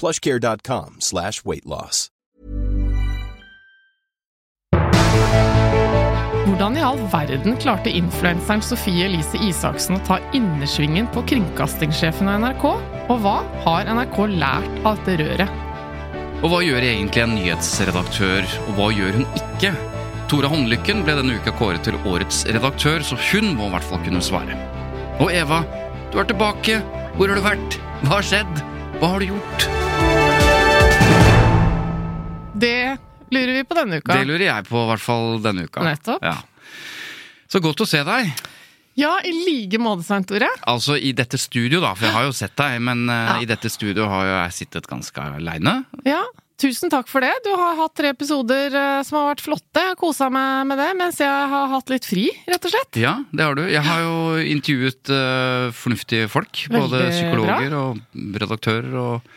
plushcare.com slash weightloss. Hvordan i all verden klarte influenseren Sofie Elise Isaksen å ta innersvingen på kringkastingssjefen av NRK? Og hva har NRK lært av dette røret? Og hva gjør egentlig en nyhetsredaktør, og hva gjør hun ikke? Tora Håndlykken ble denne uka kåret til årets redaktør, så hun må i hvert fall kunne svare. Og Eva, du er tilbake. Hvor har du vært? Hva har skjedd? Hva har du gjort? Det lurer vi på denne uka. Det lurer jeg på, i hvert fall denne uka. Nettopp. Ja. Så godt å se deg. Ja, i like måte, Svein Tore. Altså i dette studio, da, for jeg har jo sett deg, men eh, Ja. i dette studio har jo jeg sittet ganske aleine. Ja, Tusen takk for det. Du har hatt tre episoder eh, som har vært flotte. Jeg har kosa meg med det, mens jeg har hatt litt fri, rett og slett. Ja, det har du. Jeg har jo intervjuet uh, fornuftige folk. både psykologer psykologer og redaktører og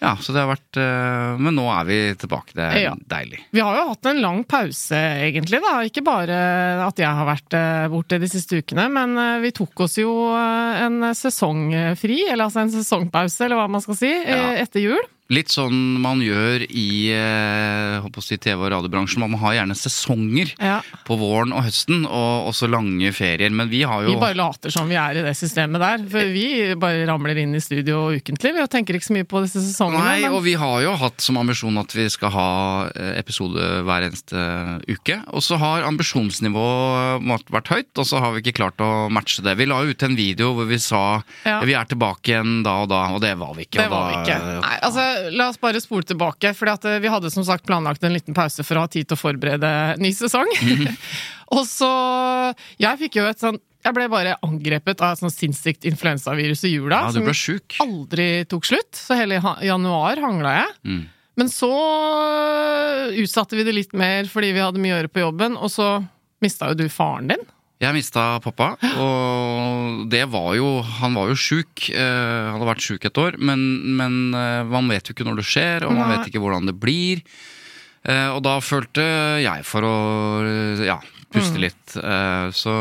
Ja, så det har vært eh, Men nå er vi tilbake. Det er Ja. deilig. Vi har jo hatt en lang pause, egentlig. da. Ikke bare at jeg har vært eh, borte de siste ukene, men eh, vi tok oss jo en sesongfri, eller altså en sesongpause, eller hva man skal si, Ja. etter jul. Litt sånn man gjør i eh, håper å si TV- og radiobransjen. Man har gjerne sesonger Ja. på våren og høsten, og også lange ferier. Men vi har jo Vi bare later som vi er i det systemet der, for vi bare ramler inn i studio ukentlig. Vi tenker ikke så mye på disse sesongene. Nei, men- og vi har jo hatt som ambisjon at vi skal ha eh, episode hver eneste uke. Og så har ambisjonsnivået vært høyt, og så har vi ikke klart å matche det. Vi la ut en video hvor vi sa Ja. vi er tilbake igjen da og da, og det var vi ikke. Det var vi ikke. Nei, altså, la oss bare spole tilbake. For vi hadde som sagt planlagt en liten pause for å ha tid til å forberede ny sesong. Mhm. og så Jeg fikk jo et sånn Jeg ble bare angrepet av et sånn sinnssykt influensavirus i jula. Ja, du ble som syk. aldri tok slutt. Så hele januar hangla jeg. Mm. Men så øh, utsatte vi det litt mer fordi vi hadde mye å gjøre på jobben, og så mista jo du faren din. Jeg mista pappa, og det var jo Han var jo sjuk. eh, Han hadde vært sjuk et år, men, men eh, man vet jo ikke når det skjer, og man vet ikke hvordan det blir. Eh, Og da følte jeg for å ja, puste Mm. litt. Eh, Så,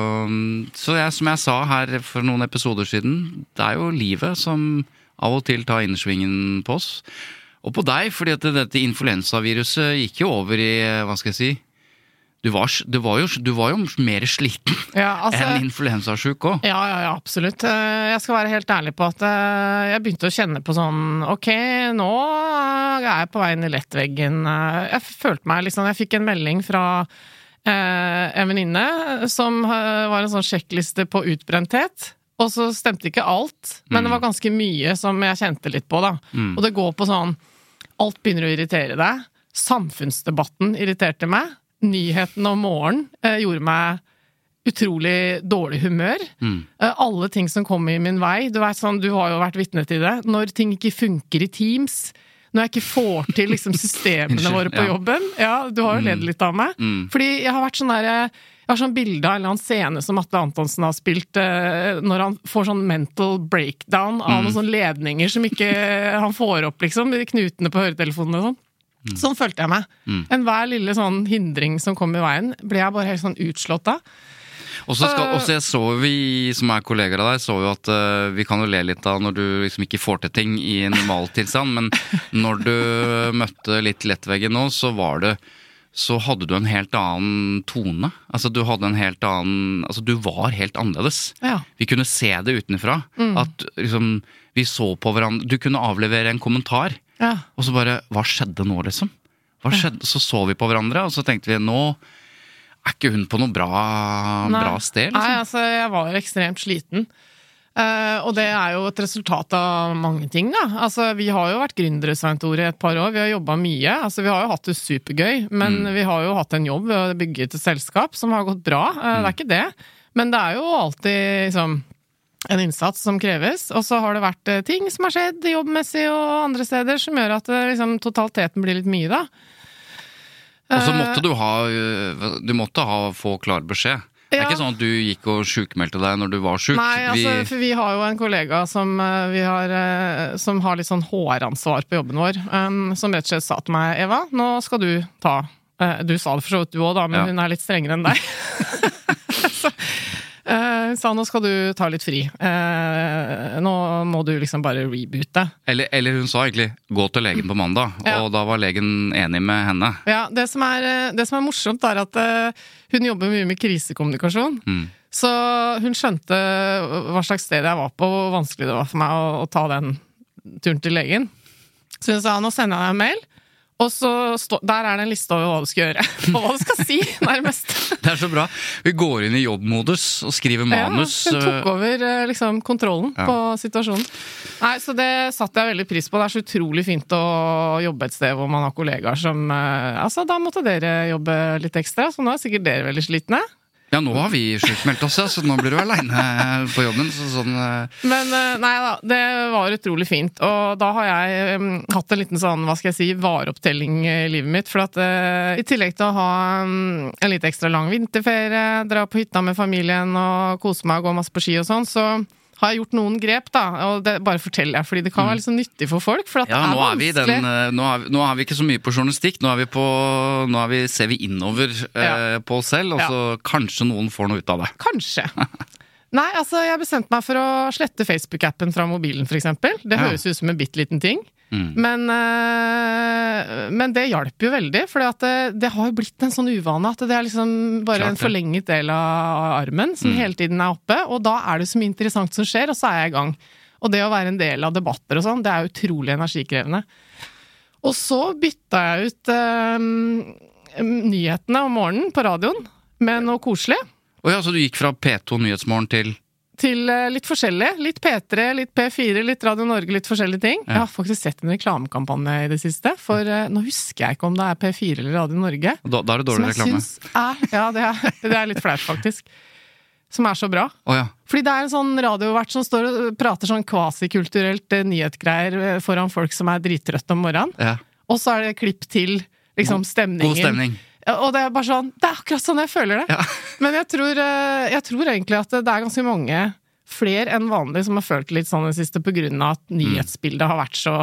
så jeg, som jeg sa her for noen episoder siden, det er jo livet som av og til tar innersvingen på oss. Og på deg, fordi at dette influensaviruset gikk jo over i, hva skal jeg si du var, du var, jo, du var jo mer sliten Ja, altså, enn influensasjuk òg. Ja, ja, ja, absolutt. Eh, Jeg skal være helt ærlig på at eh, jeg begynte å kjenne på sånn Ok, nå er jeg på vei inn i lettveggen. Eh, Jeg følte meg liksom Jeg fikk en melding fra eh, en venninne som eh, var en sånn sjekkliste på utbrenthet. Og så stemte ikke alt, men det var ganske mye som jeg kjente litt på, da. Og det går på sånn Alt begynner å irritere deg. Samfunnsdebatten irriterte meg. Nyhetene om morgenen eh, gjorde meg utrolig dårlig humør. Eh, alle ting som kom i min vei. Du, vet, sånn, du har jo vært vitne til det. Når ting ikke funker i Teams. Når jeg ikke får til liksom, systemene våre på ja. jobben. Ja, du har jo ledd litt av meg. Fordi jeg har vært sånn derre jeg har sånn bilde av en eller annen scene som Atle Antonsen har spilt, eh, når han får sånn mental breakdown av noen sånne ledninger som ikke han får opp, liksom. Knutene på høretelefonene og sånn. Sånn følte jeg meg. Enhver lille sånn hindring som kom i veien, ble jeg bare helt sånn utslått av. Og så jeg så vi som er kolleger av deg, så jo at uh, vi kan jo le litt av når du liksom ikke får til ting i normaltilstand, men når du møtte litt lettveggen nå, så var det så hadde du en helt annen tone. Altså du hadde en helt annen Altså du var helt annerledes. Ja. Vi kunne se det utenfra. At liksom Vi så på hverandre Du kunne avlevere en kommentar, Ja. og så bare Hva skjedde nå, liksom? Hva skjedde? Så så vi på hverandre, og så tenkte vi nå er ikke hun på noe bra, Nei. bra sted, Nei, liksom. altså, jeg var ekstremt sliten. Uh, og det er jo et resultat av mange ting, da. Altså, vi har jo vært gründere, Svein Tore, i et par år. Vi har jobba mye. Altså, vi har jo hatt det supergøy, men Mm. vi har jo hatt en jobb ved å bygge et selskap som har gått bra. Eh, Det er ikke det. Men det er jo alltid liksom en innsats som kreves. Og så har det vært eh, ting som har skjedd jobbmessig og andre steder som gjør at eh, liksom, totaliteten blir litt mye, da. Og så Eh, måtte du ha Du måtte ha, få klar beskjed. Det er ikke sånn at du gikk og sjukmeldte deg når du var sjuk. Nei, altså, Vi- for vi har jo en kollega som, vi har, som har litt sånn HR-ansvar på jobben vår, um, som rett og slett sa til meg Eva, nå skal du ta Du sa det for så vidt du òg, da, men Ja. hun er litt strengere enn deg. Så, eh, sa nå skal du ta litt fri. Eh, nå må du liksom bare reboote. eller, eller hun sa egentlig 'gå til legen på mandag', Ja. og da var legen enig med henne. Ja, det som er, eh, det som er morsomt, er at eh, hun jobber mye med krisekommunikasjon. Mm. Så hun skjønte hva slags sted jeg var på, og hvor vanskelig det var for meg å, å ta den turen til legen. Så hun sa nå sender jeg deg en mail, og så stå, der er det en liste over hva du skal gjøre. Og hva du skal si, nærmest. Det er så bra. Vi går inn i jobbmodus og skriver manus. Ja, hun tok øh, over eh, liksom, kontrollen Ja. på situasjonen. Nei, Så det satte jeg veldig pris på. Det er så utrolig fint å jobbe et sted hvor man har kollegaer som eh, Altså, da måtte dere jobbe litt ekstra, så nå er sikkert dere veldig slitne. Ja, nå har vi sjukmeldt oss, ja, så nå blir du aleine på jobben. Så sånn, øh, Men eh, nei da, det var utrolig fint. Og da har jeg um, hatt en liten sånn, hva skal jeg si, vareopptelling i livet mitt. For at uh, i tillegg til å ha um, en litt ekstra lang vinterferie, dra på hytta med familien og kose meg og gå masse på ski og sånn, så har jeg gjort noen grep, da. Og det bare forteller jeg, fordi det kan være litt så nyttig for folk. For at Mm. ja, det er nå er vi den nå er, vi, nå er vi ikke så mye på journalistikk, nå, vi på, nå vi, ser vi innover øh, Ja. på oss selv, og Ja. så kanskje noen får noe ut av det. Kanskje. Nei, altså, jeg bestemte meg for å slette Facebook-appen fra mobilen, eksempel. Det høres ut som en bitte liten ting. Mm. Men, eh, men det hjalp jo veldig, for det, det har jo blitt en sånn uvane at det er liksom bare Klart en forlenget del av armen som Mm. hele tiden er oppe, og da er det så mye interessant som skjer, og så er jeg i gang. Og det å være en del av debatter og sånn, det er utrolig energikrevende. Og så bytta jeg ut eh, nyhetene om morgenen på radioen med noe koselig. Oh ja, så du gikk fra P2 Nyhetsmorgen til Til eh, litt forskjellig. Litt P3, litt P4, litt Radio Norge, litt forskjellige ting. Ja. Jeg har faktisk sett en reklamekampanje i det siste, for eh, nå husker jeg ikke om det er P4 eller Radio Norge. Da, da er det dårlig reklame. er Ja, det er, det er litt flaut, faktisk. Som er så bra. Oh, ja. Fordi det er en sånn radiovert som står og prater sånn kvasikulturelt eh, nyhetsgreier eh, foran folk som er drittrøtte om morgenen. ja. Og så er det klipp til liksom stemningen. God stemning. Og det er bare sånn Det er akkurat sånn jeg føler det. Ja. Men jeg tror, eh, jeg tror egentlig at det er ganske mange, flere enn vanlig, som har følt litt sånn i det siste på grunn av at nyhetsbildet har vært så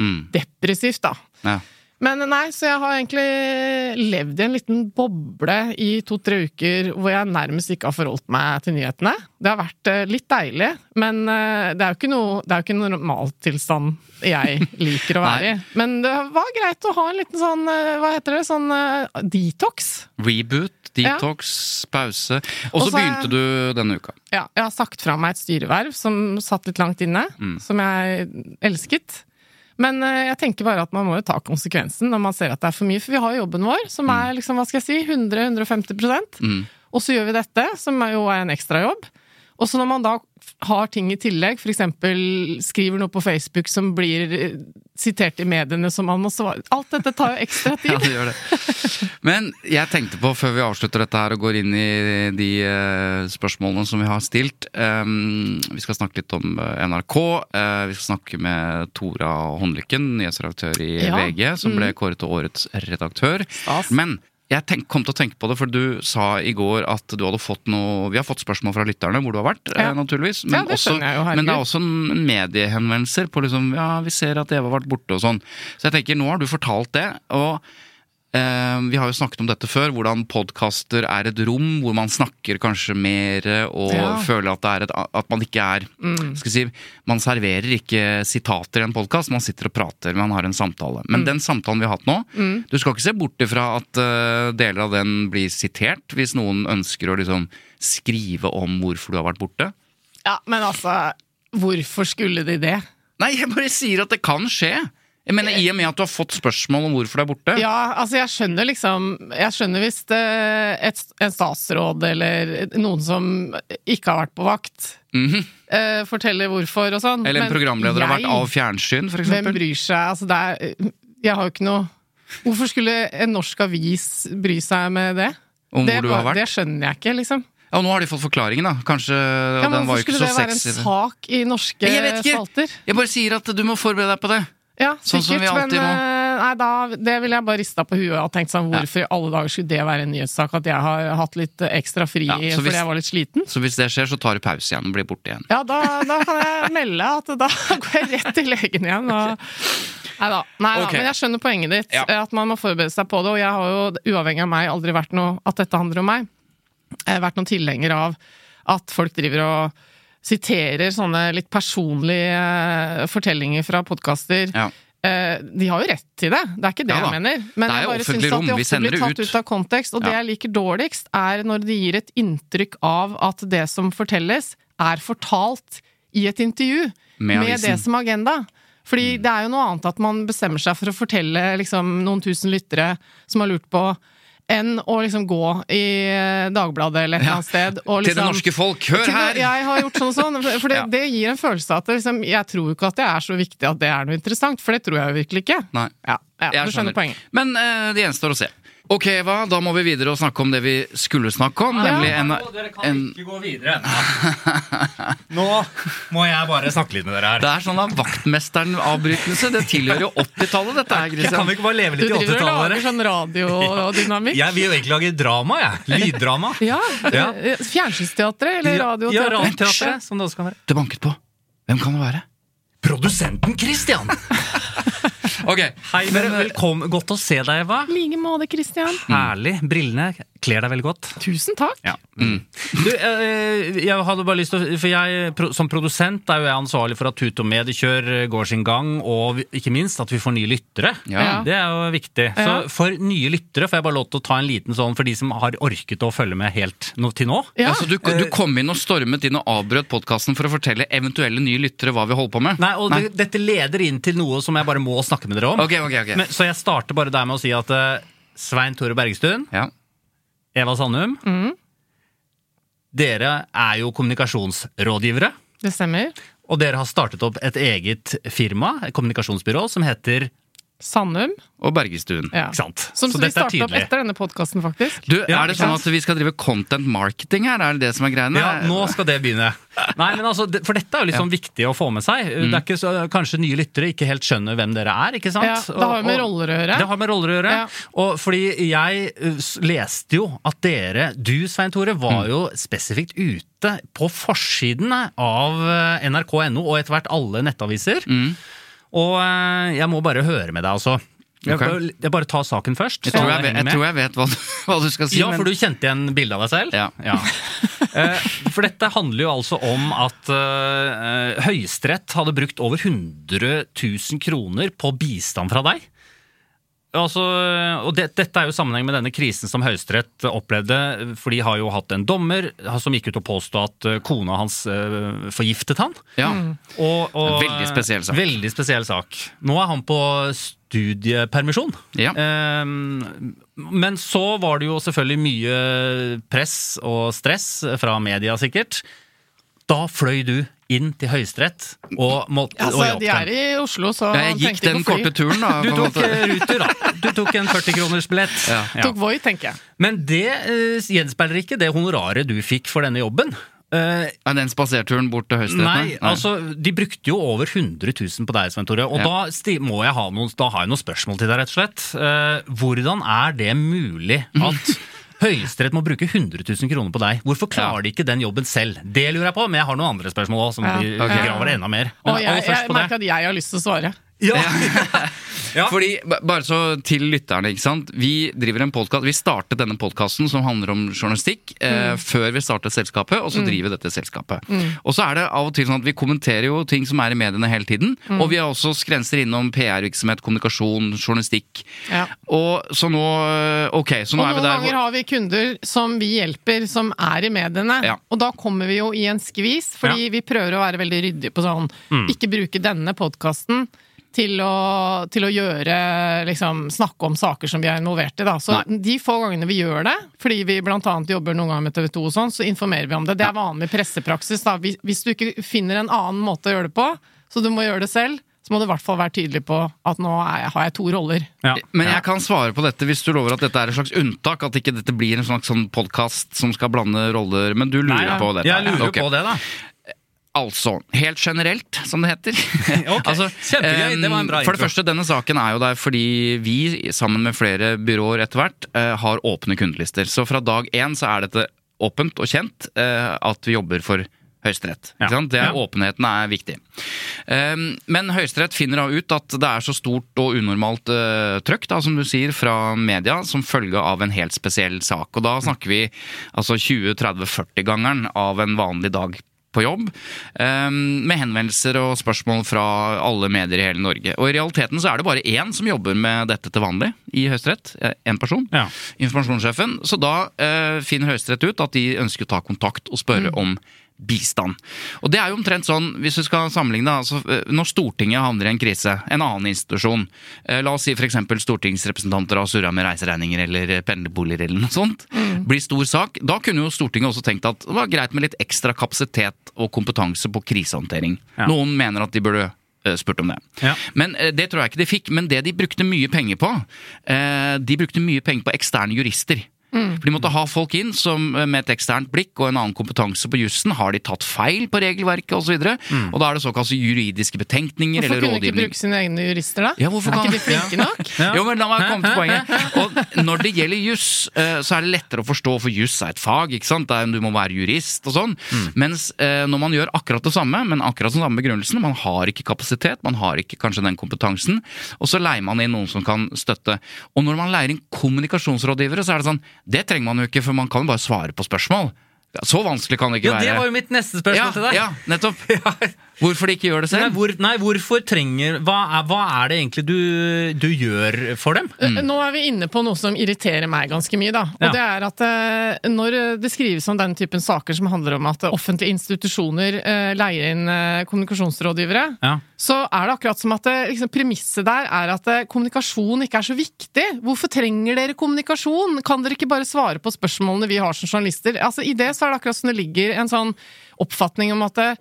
Mm. depressivt, da. ja. Men nei, så jeg har egentlig levd i en liten boble i to-tre uker hvor jeg nærmest ikke har forholdt meg til nyhetene. Det har vært eh, litt deilig, men eh, det er jo ikke noe Det er jo ikke en normaltilstand jeg liker å være i. Men det var greit å ha en liten sånn, eh, hva heter det, sånn uh, detox. Reboot, detox, pause. Og så begynte du denne uka. Ja, jeg har sagt fra meg et styreverv som satt litt langt inne, som jeg elsket. Men eh, jeg tenker bare at man må jo ta konsekvensen når man ser at det er for mye. For vi har jo jobben vår, som er liksom, hva skal jeg si, 100-150 Mm. Og så gjør vi dette, som er jo er en ekstrajobb. Og så når man da har ting i tillegg, f.eks. skriver noe på Facebook som blir eh, sitert i mediene som man må svare Alt dette tar jo ekstra tid. Ja, det gjør det. Men jeg tenkte på, før vi avslutter dette her og går inn i de eh, spørsmålene som vi har stilt ehm, Vi skal snakke litt om eh, NRK. vi skal snakke med Tora Håndlykken, nyhetsredaktør i Ja. VG, som ble kåret til årets redaktør. Stas. Men jeg tenk, kom til å tenke på det, for du sa i går at du hadde fått noe Vi har fått spørsmål fra lytterne hvor du har vært, Ja. eh, naturligvis. Ja, det også, jeg jo, men det er også en mediehenvendelser på liksom Ja, vi ser at Eva har vært borte og sånn. Så jeg tenker, nå har du fortalt det. og vi har jo snakket om dette før, hvordan podkaster er et rom hvor man snakker kanskje mer og Ja. Mm. føler at, det er et, at man ikke er skal si, Man serverer ikke sitater i en podkast, man sitter og prater, man har en samtale. Mm. Men den samtalen vi har hatt nå, du skal ikke se bort ifra at eh, deler av den blir sitert, hvis noen ønsker å liksom skrive om hvorfor du har vært borte. Ja, men altså, hvorfor skulle de det? Nei, jeg bare sier at det kan skje. Jeg mener I og med at du har fått spørsmål om hvorfor du er borte. Ja, altså jeg skjønner liksom Jeg skjønner hvis det, et, en statsråd eller noen som ikke har vært på vakt, mm -hmm. uh, forteller hvorfor og sånn. Eller en programleder har vært av fjernsyn, for Hvem bryr seg? Altså det er Jeg har jo ikke noe Hvorfor skulle en norsk avis bry seg med det? Om det, hvor du har vært. det skjønner jeg ikke, liksom. Ja, og nå har de fått forklaringen, da. Kanskje Ja, men den var hvorfor skulle det være en sak i norske Jeg vet ikke. spalter? Jeg bare sier at du må forberede deg på det. Ja, Sånn sikkert, alltid men eh, nei, da, det ville jeg bare rista på huet og tenkt sånn, hvorfor i alle dager skulle det være en nyhetssak? At jeg har hatt litt eh, ekstra fri Ja, hvis, fordi jeg var litt sliten? Så hvis det skjer, så tar du pause igjen og blir borte igjen. Ja, da, da kan jeg melde at da går jeg rett til legen igjen. Og... Nei da. Nei da, men jeg skjønner poenget ditt. Ja. At man må forberede seg på det. Og jeg har jo, uavhengig av meg, aldri vært noe at dette handler om meg. Jeg har vært noen tilhenger av at folk driver og siterer sånne litt personlige eh, fortellinger fra podkaster. Ja. Eh, De har jo rett til det, det er ikke det Ja jeg mener. Men jeg bare syns at de ofte blir tatt ut. ut av kontekst. Og det jeg liker dårligst, er når de gir et inntrykk av at det som fortelles, er fortalt i et intervju Med med, det som agenda. Fordi det er jo noe annet at man bestemmer seg for å fortelle liksom, noen tusen lyttere som har lurt på, enn å liksom gå i eh, Dagbladet eller et eller annet sted. Og Til det liksom, norske folk, hør her! det- Jeg har gjort sånn og sånn. For- det, det gir en følelse av at liksom, jeg tror jo ikke at det er så viktig at det er noe interessant, for det tror jeg jo virkelig ikke. Nei. Ja, ja Jeg du skjønner poenget. Men uh, det gjenstår å se. Ok, Eva, da må vi videre og snakke om det vi skulle snakke om, nemlig en, Dere kan en ikke gå videre ennå. Nå må jeg bare snakke litt med dere her. Det er sånn av vaktmesteren-avbrytelse. Det tilhører jo 80-tallet, dette her, Jeg kan Christian. vi ikke bare leve litt i 80-tallet? Du driver og lager sånn radiodynamikk. Jeg vil jo egentlig lage drama, jeg. Lyddrama. Ja, Ja. Fjernsynsteatret eller Ja, radioteatret? radioteatret, som det også kan være. Det banket på. Hvem kan det være? Produsenten Christian! Ok, Hei, men, Velkommen. Godt å se deg, Eva. I like måte, Christian. Herlig. Brillene kler deg veldig godt. Tusen takk. Ja. Du, eh, jeg hadde bare lyst til å For jeg, som produsent er jo jeg ansvarlig for at Tut og Mediekjør går sin gang, og ikke minst at vi får nye lyttere. Ja. Det er jo viktig. Så for nye lyttere får jeg bare lov til å ta en liten sånn for de som har orket å følge med helt til nå. Ja. Altså, du, du kom inn og stormet inn og avbrøt podkasten for å fortelle eventuelle nye lyttere hva vi holder på med? Nei, og Det, dette leder inn til noe som jeg bare må snakke med dere om. Okay, okay, okay. Men, så jeg starter bare der med å si at uh, Svein Tore Bergestuen, Ja. Eva Sandum Mm. Dere er jo kommunikasjonsrådgivere. Det stemmer. Og dere har startet opp et eget firma, et kommunikasjonsbyrå, som heter Sandum. Og Bergestuen. Ja. Ikke sant? Som Så vi dette er starta opp etter denne podkasten, faktisk. Du, Ja, Er det sånn at vi skal drive content marketing her? Er det det som er greiene? Ja, nå skal det begynne. Nei, men altså, For dette er jo liksom viktig å få med seg. Det er ikke så, Kanskje nye lyttere ikke helt skjønner hvem dere er. ikke sant? Ja, det har jo med roller å gjøre. Det har med roller å gjøre. Ja. Og fordi jeg uh, leste jo at dere, du Svein Tore, var jo spesifikt ute på forsidene av uh, nrk.no og etter hvert alle nettaviser. Og uh, jeg må bare høre med deg, altså. Jeg, bare- jeg bare tar saken først. Jeg tror jeg, jeg, jeg, tror jeg vet hva, du- hva du skal si. Ja, men- for du kjente igjen bildet av deg selv? Ja. Eh, For dette handler jo altså om at uh, Høyesterett hadde brukt over 100 000 kroner på bistand fra deg. Altså, og det, Dette er jo sammenheng med denne krisen som Høyesterett opplevde. For de har jo hatt en dommer som gikk ut og påsto at eh, kona hans eh, forgiftet han. ja. Og, og, Veldig spesiell sak. Veldig spesiell sak. Nå er han på studiepermisjon. Ja. Ehm, men så var det jo selvfølgelig mye press og stress fra media, sikkert. Da fløy du inn til Høyesterett og, måtte, og Altså, hjalp de er i Oslo, så Jeg gikk den korte turen, da. Du tok eh, ruter, da. Du tok en 40-kronersbillett. Ja. Tok Voi, tenker jeg. Men det uh, gjenspeiler ikke det honoraret du fikk for denne jobben. Uh, Er den spaserturen bort til Høyesterett? Nei, altså, de brukte jo over 100 000 på deg, Svein Tore. Og Ja. da, sti- må jeg ha noen, da har jeg noen spørsmål til deg, rett og slett. Uh, hvordan er det mulig at Høyesterett må bruke 100 000 kroner på deg? Hvorfor klarer de ikke den jobben selv? Det lurer jeg på, men jeg har noen andre spørsmål òg. som Ja. Okay. graver det enda mer. Men jeg, aller jeg merker at jeg har lyst til å svare. Ja. Ja. Fordi, bare så til lytterne, ikke sant. Vi driver en podcast, vi startet denne podkasten som handler om journalistikk, eh, før vi startet selskapet, og så driver vi dette selskapet. Og så er det av og til sånn at vi kommenterer jo ting som er i mediene hele tiden. Og vi har også grenser innom PR-virksomhet, kommunikasjon, journalistikk. Ja. Og så nå eh, Ok, så nå Og er vi der. noen ganger har vi kunder som vi hjelper, som er i mediene. Ja. Og da kommer vi jo i en skvis, fordi vi prøver å være veldig ryddige på sånn Ikke bruke denne podkasten til å, til å gjøre liksom, Snakke om saker som vi er involvert i. Da. Så Nei. de få gangene vi gjør det, fordi vi blant annet jobber noen ganger med TV 2 og sånn, så informerer vi om det. Det er vanlig pressepraksis. Da. Hvis, hvis du ikke finner en annen måte å gjøre det på, så du må gjøre det selv, så må du i hvert fall være tydelig på at nå er jeg, har jeg to roller. Ja. Men jeg kan svare på dette hvis du lover at dette er et slags unntak. At ikke dette blir en slags sånn podkast som skal blande roller. Men du lurer Nei, ja. på dette? Jeg lurer okay. på det, da. Altså, helt generelt, som det heter. Ok, altså, kjempegøy, det var en bra For det første, denne saken er jo der fordi vi, sammen med flere byråer etter hvert, eh, har åpne kundelister. Så fra dag én så er dette åpent og kjent eh, at vi jobber for Høyesterett. Ja. Det er, Ja. Åpenheten er viktig. Um, men Høyesterett finner da ut at det er så stort og unormalt uh, trøkk, da, som du sier, fra media som følge av en helt spesiell sak. Og da snakker vi altså 20-30-40-gangeren av en vanlig dag på jobb, um, med henvendelser og spørsmål fra alle medier i hele Norge. Og i realiteten så er det bare én som jobber med dette til vanlig i Høyesterett. Én person. Ja. Informasjonssjefen. Så da eh, finner Høyesterett ut at de ønsker å ta kontakt og spørre om bistand. Og det er jo omtrent sånn, hvis du skal sammenligne, altså, eh, når Stortinget havner i en krise, en annen institusjon, eh, la oss si f.eks. stortingsrepresentanter har surra med reiseregninger eller pendlerboliger eller noe sånt, blir stor sak, da kunne jo Stortinget også tenkt at det var greit med litt ekstra kapasitet og kompetanse på krisehåndtering. Ja. Noen mener at de burde eh, spurt om det. Ja. Men Det tror jeg ikke de fikk. Men det de brukte mye penger på, de brukte mye penger på eksterne jurister. For De måtte ha folk inn som eh, med et eksternt blikk og en annen kompetanse på jussen. Har de tatt feil på regelverket osv.? Og, så og da er det såkalte juridiske betenkninger Hvorfor eller kunne de ikke bruke sine egne jurister, da? Ja, hvorfor er kan- ikke de flinke nok? Ja. Jo, men La meg komme til poenget. Og Når det gjelder juss, eh, så er det lettere å forstå, for juss er et fag. ikke sant? Du må være jurist og sånn. Mens eh, når man gjør akkurat det samme, men akkurat den samme begrunnelsen, man har ikke kapasitet, man har ikke kanskje den kompetansen, og så leier man inn noen som kan støtte. Og når man leier inn kommunikasjonsrådgivere, så er det sånn Det trenger man jo ikke, for man kan jo bare svare på spørsmål. Så vanskelig kan det ikke være. Ja, det var jo mitt neste spørsmål ja, til deg. ja, nettopp. Hvorfor de ikke gjør det Nei, hvor, nei, hvorfor trenger hva er, hva er det egentlig du, du gjør for dem? Nå er vi inne på noe som irriterer meg ganske mye. da. Og Ja. det er at eh, Når det skrives om den typen saker som handler om at offentlige institusjoner eh, leier inn eh, kommunikasjonsrådgivere, Ja. så er det akkurat som at liksom, premisset der er at eh, kommunikasjon ikke er så viktig. Hvorfor trenger dere kommunikasjon? Kan dere ikke bare svare på spørsmålene vi har som journalister? Altså, I det så er det akkurat som det ligger en sånn oppfatning om at eh,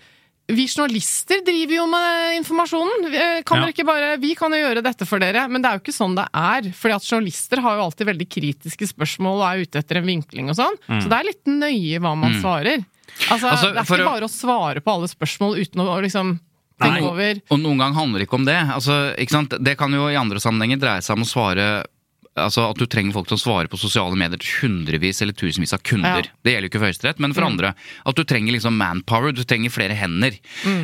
vi journalister driver jo med informasjonen. Vi, eh, Kan Ja. bare, vi kan jo gjøre dette for dere, men det er jo ikke sånn det er. Fordi at journalister har jo alltid veldig kritiske spørsmål og er ute etter en vinkling og sånn. Så det er litt nøye hva man svarer. Altså, Mm. Altså, det er ikke bare å svare på alle spørsmål uten å liksom tenke Nei. over Og noen gang handler det ikke om det. Altså, ikke? Det kan jo i andre sammenhenger dreie seg om å svare Altså At du trenger folk som svarer på sosiale medier til hundrevis eller tusenvis av kunder. Ja. Det gjelder jo ikke for Høyesterett, men for andre. At du trenger liksom manpower, du trenger flere hender.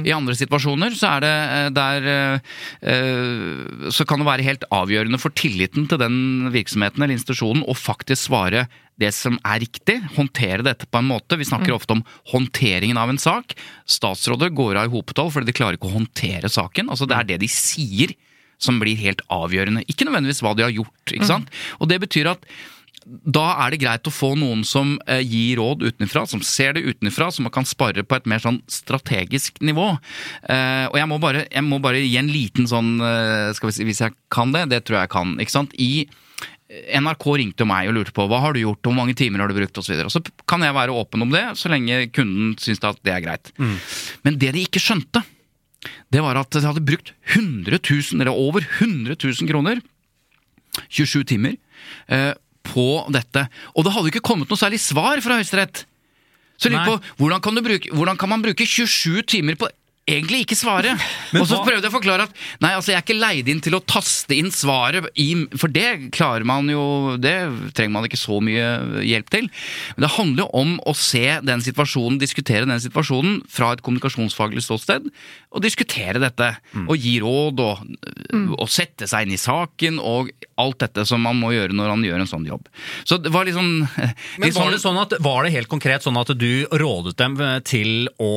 I andre situasjoner så er det eh, der eh, Så kan det være helt avgjørende for tilliten til den virksomheten eller institusjonen å faktisk svare det som er riktig, håndtere dette på en måte. Vi snakker ofte om håndteringen av en sak. Statsråder går av i hopetall fordi de klarer ikke å håndtere saken. Altså Det er det de sier som blir helt avgjørende. Ikke nødvendigvis hva de har gjort. ikke sant? Og det betyr at da er det greit å få noen som eh, gir råd utenfra, som ser det utenfra, som man kan spare på et mer sånn strategisk nivå. Eh, og jeg må, bare, jeg må bare gi en liten sånn eh, skal vi si, Hvis jeg kan det, det tror jeg jeg kan. ikke sant? I NRK ringte meg og lurte på hva har du gjort, hvor mange timer har du brukt osv. Så, videre. så kan jeg være åpen om det, så lenge kunden syns at det er greit. Men det de ikke skjønte, det var at de hadde brukt 100 000, eller over 100 000 kroner, 27 timer, eh, på dette. Og det hadde ikke kommet noe særlig svar fra Høyesterett. Så jeg lurer på, hvordan kan, du bruke, hvordan kan man bruke 27 timer på egentlig ikke svare? og så prøvde jeg å forklare at nei, altså jeg er ikke leid inn til å taste inn svaret, i, for det klarer man jo Det trenger man ikke så mye hjelp til. Men det handler jo om å se den situasjonen, diskutere den situasjonen fra et kommunikasjonsfaglig ståsted, og diskutere dette. Og gi råd, og, og sette seg inn i saken, og alt dette som man må gjøre når man gjør en sånn jobb. Så det var sånn Men liksom, var det, sånn at, var det helt konkret sånn at du rådet dem til å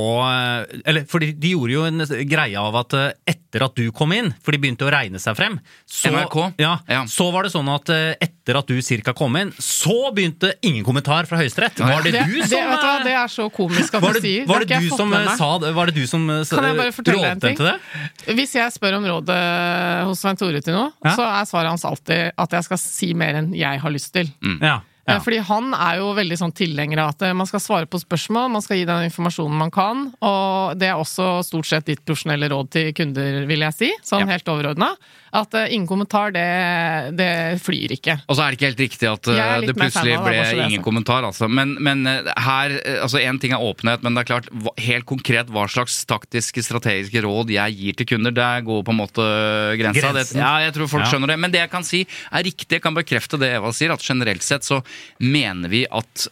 Eller fordi de gjorde jo en greie av at eh, etter at du kom inn, for de begynte å regne seg frem så? Ja, Ja. Så var det sånn at eh, etter at du cirka kom inn, så begynte ingen kommentar fra Høyesterett. Var det Det, du som det, hva, eh, det er så komisk at var du sier. var Det det, du som sa det? Var det du som Kan jeg bare fortelle en rådte ting? til det? Hvis jeg spør om råd eh, hos Svein Tore til noe, Ja. så er svaret hans alltid at jeg skal si mer enn jeg har lyst til. Ja, Eh, ja. Fordi han er jo veldig sånn tilhenger av at eh, man skal svare på spørsmål, man skal gi den informasjonen man kan, og det er også stort sett ditt profesjonelle råd til kunder, vil jeg si, sånn Ja. helt overordna. At uh, ingen kommentar, det, det flyr ikke. Og så er det ikke helt riktig at uh, det plutselig av ble det ingen sånn. kommentar. Altså. Men, men uh, her altså En ting er åpenhet, men det er klart hva- helt konkret hva slags taktiske, strategiske råd jeg gir til kunder, det går på en måte grensa. Det, ja, jeg tror folk Ja. skjønner det. Men det jeg kan si er riktig, jeg kan bekrefte det Eva sier, at generelt sett så mener vi at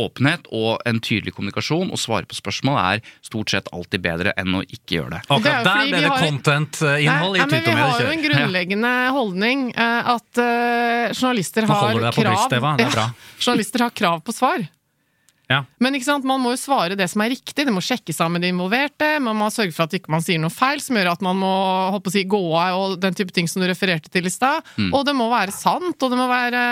åpenhet og en tydelig kommunikasjon og svare på spørsmål er stort sett alltid bedre enn å ikke gjøre det. Det er Akkurat jo der ble det content-innhold i men Vi har jo en grunnleggende holdning eh, at eh, journalister har krav er. Ja, Journalister har krav på svar. Ja. Men ikke sant, man må jo svare det som er riktig, det må sjekkes av med de involverte, man må sørge for at ikke man sier noe feil som gjør at man må å si, gå av og den type ting som du refererte til i stad. Mm. Og det må være sant, og det må være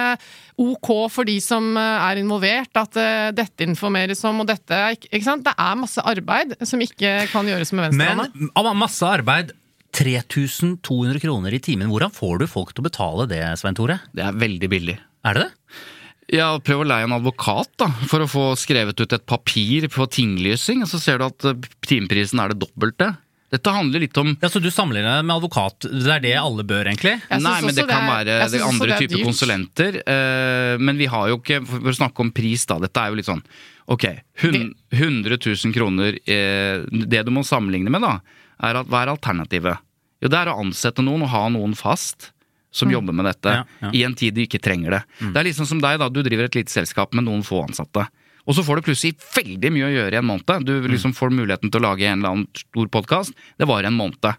ok for de som eh, er involvert, at eh, dette informeres om, og dette ikke ikke sant? Det er masse arbeid som ikke kan gjøres med venstrehånda. Men av masse arbeid 3200 kroner i timen. Hvordan får du folk til å betale det, Svein Tore? Det er veldig billig. Er det det? Ja, Prøv å leie en advokat da, for å få skrevet ut et papir på tinglysing, og så ser du at eh, timeprisen er det dobbelte. Dette handler litt om Ja, Så du sammenligner det med advokat? Det er det alle bør, egentlig? Jeg Nei, men det kan det er- være det andre er typer konsulenter. Uh, men vi har jo ikke For å snakke om pris, da. Dette er jo litt sånn Ok, 100 000 kroner. uh, det du må sammenligne med, da, er at hva er alternativet? Jo, det er å ansette noen og ha noen fast. Som jobber med dette, Ja, ja. i en tid du ikke trenger det. Det er liksom som deg, da. Du driver et lite selskap med noen få ansatte. Og så får du plutselig veldig mye å gjøre i en måned. Du liksom får muligheten til å lage en eller annen stor podkast. Det var en måned.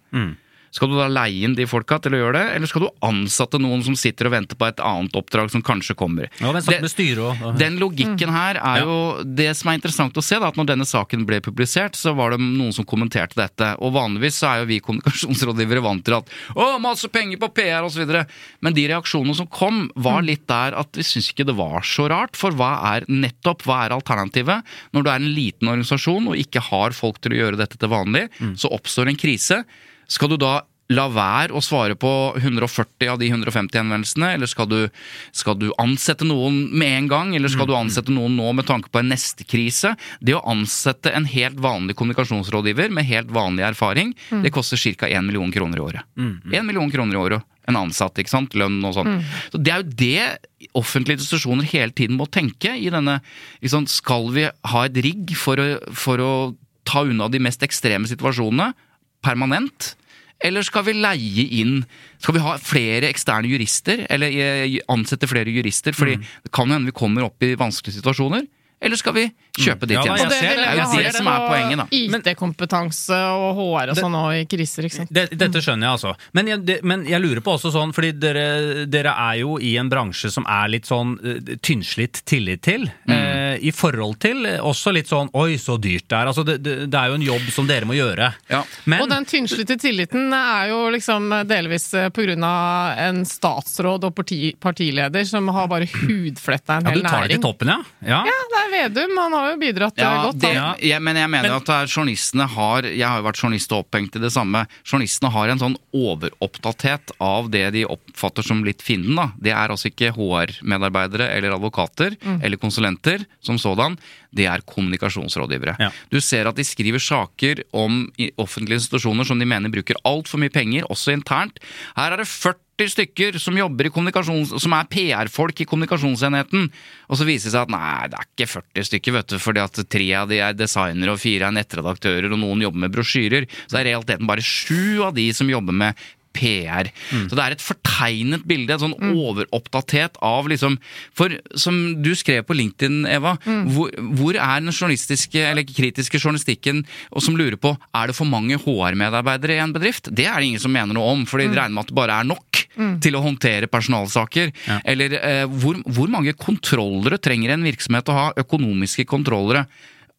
Skal du da leie inn de folka til å gjøre det, eller skal du ansette noen som sitter og venter på et annet oppdrag som kanskje kommer? Ja, men Det- med styret også. den logikken her er jo det som er interessant å se, da, at når denne saken ble publisert, så var det noen som kommenterte dette. Og vanligvis så er jo vi kommunikasjonsrådgivere vant til at å, masse penger på PR osv. Men de reaksjonene som kom, var litt der at vi syns ikke det var så rart. For hva er nettopp, hva er alternativet? Når du er en liten organisasjon og ikke har folk til å gjøre dette til vanlig, så oppstår en krise. Skal du da la være å svare på 140 av de 150 henvendelsene, eller skal du, skal du ansette noen med en gang, eller skal du ansette noen nå med tanke på en neste krise? Det å ansette en helt vanlig kommunikasjonsrådgiver med helt vanlig erfaring, det koster ca. 1 million kroner i året. 1 million kroner i året. En ansatt, ikke sant? Lønn og sånn. Så Det er jo det offentlige institusjoner hele tiden må tenke i denne liksom. Skal vi ha et rigg for å, for å ta unna de mest ekstreme situasjonene permanent? Eller skal vi leie inn Skal vi ha flere eksterne jurister? Eller eh, ansette flere jurister? Fordi det kan hende vi kommer opp i vanskelige situasjoner. Eller skal vi kjøpe de Ja, da, tjenestene? ser det. Det er jo det det som er poenget, da. IT-kompetanse og HR og sånn i kriser, ikke sant. det, Dette skjønner jeg, altså. Men jeg, det, men jeg lurer på også sånn, fordi dere, dere er jo i en bransje som er litt sånn eh, tynnslitt tillit til. Eh, I forhold til også litt sånn oi, så dyrt det er. Altså, det, det, det er jo en jobb som dere må gjøre. Ja. Men, Og den tynnslitte tilliten er jo liksom delvis på grunn av en statsråd og parti, partileder som har bare hudfletta en ja, hel du tar det til toppen, ja? ja. Ja, det er Vedum. Han har jo bidratt eh, Ja, godt. det, jeg, men jeg mener at det er journalistene har Jeg har jo vært journalist og opphengt i det samme. Journalistene har en sånn overopptatthet av det de oppfatter som litt finnen. da. Det er altså ikke HR-medarbeidere eller advokater eller konsulenter som sådan. Det er kommunikasjonsrådgivere. Ja. Du ser at de skriver saker om offentlige institusjoner som de mener bruker altfor mye penger, også internt. Her er det 40 stykker som jobber i kommunikasjons... som er PR-folk i kommunikasjonsenheten. Og så viser det seg at nei, det er ikke 40 stykker, vet du, fordi at tre av de er designere og fire er nettredaktører, og noen jobber med brosjyrer. Så det er i realiteten bare sju av de som jobber med PR. Så det er et fortegnet bilde, en sånn overoppdatert av liksom For som du skrev på LinkedIn, Eva, hvor, hvor er den journalistiske eller kritiske journalistikken og som lurer på er det for mange HR-medarbeidere i en bedrift? Det er det ingen som mener noe om, for de regner med at det bare er nok til å håndtere personalsaker. Eller eh, hvor, hvor mange kontrollere trenger en virksomhet å ha? Økonomiske kontrollere.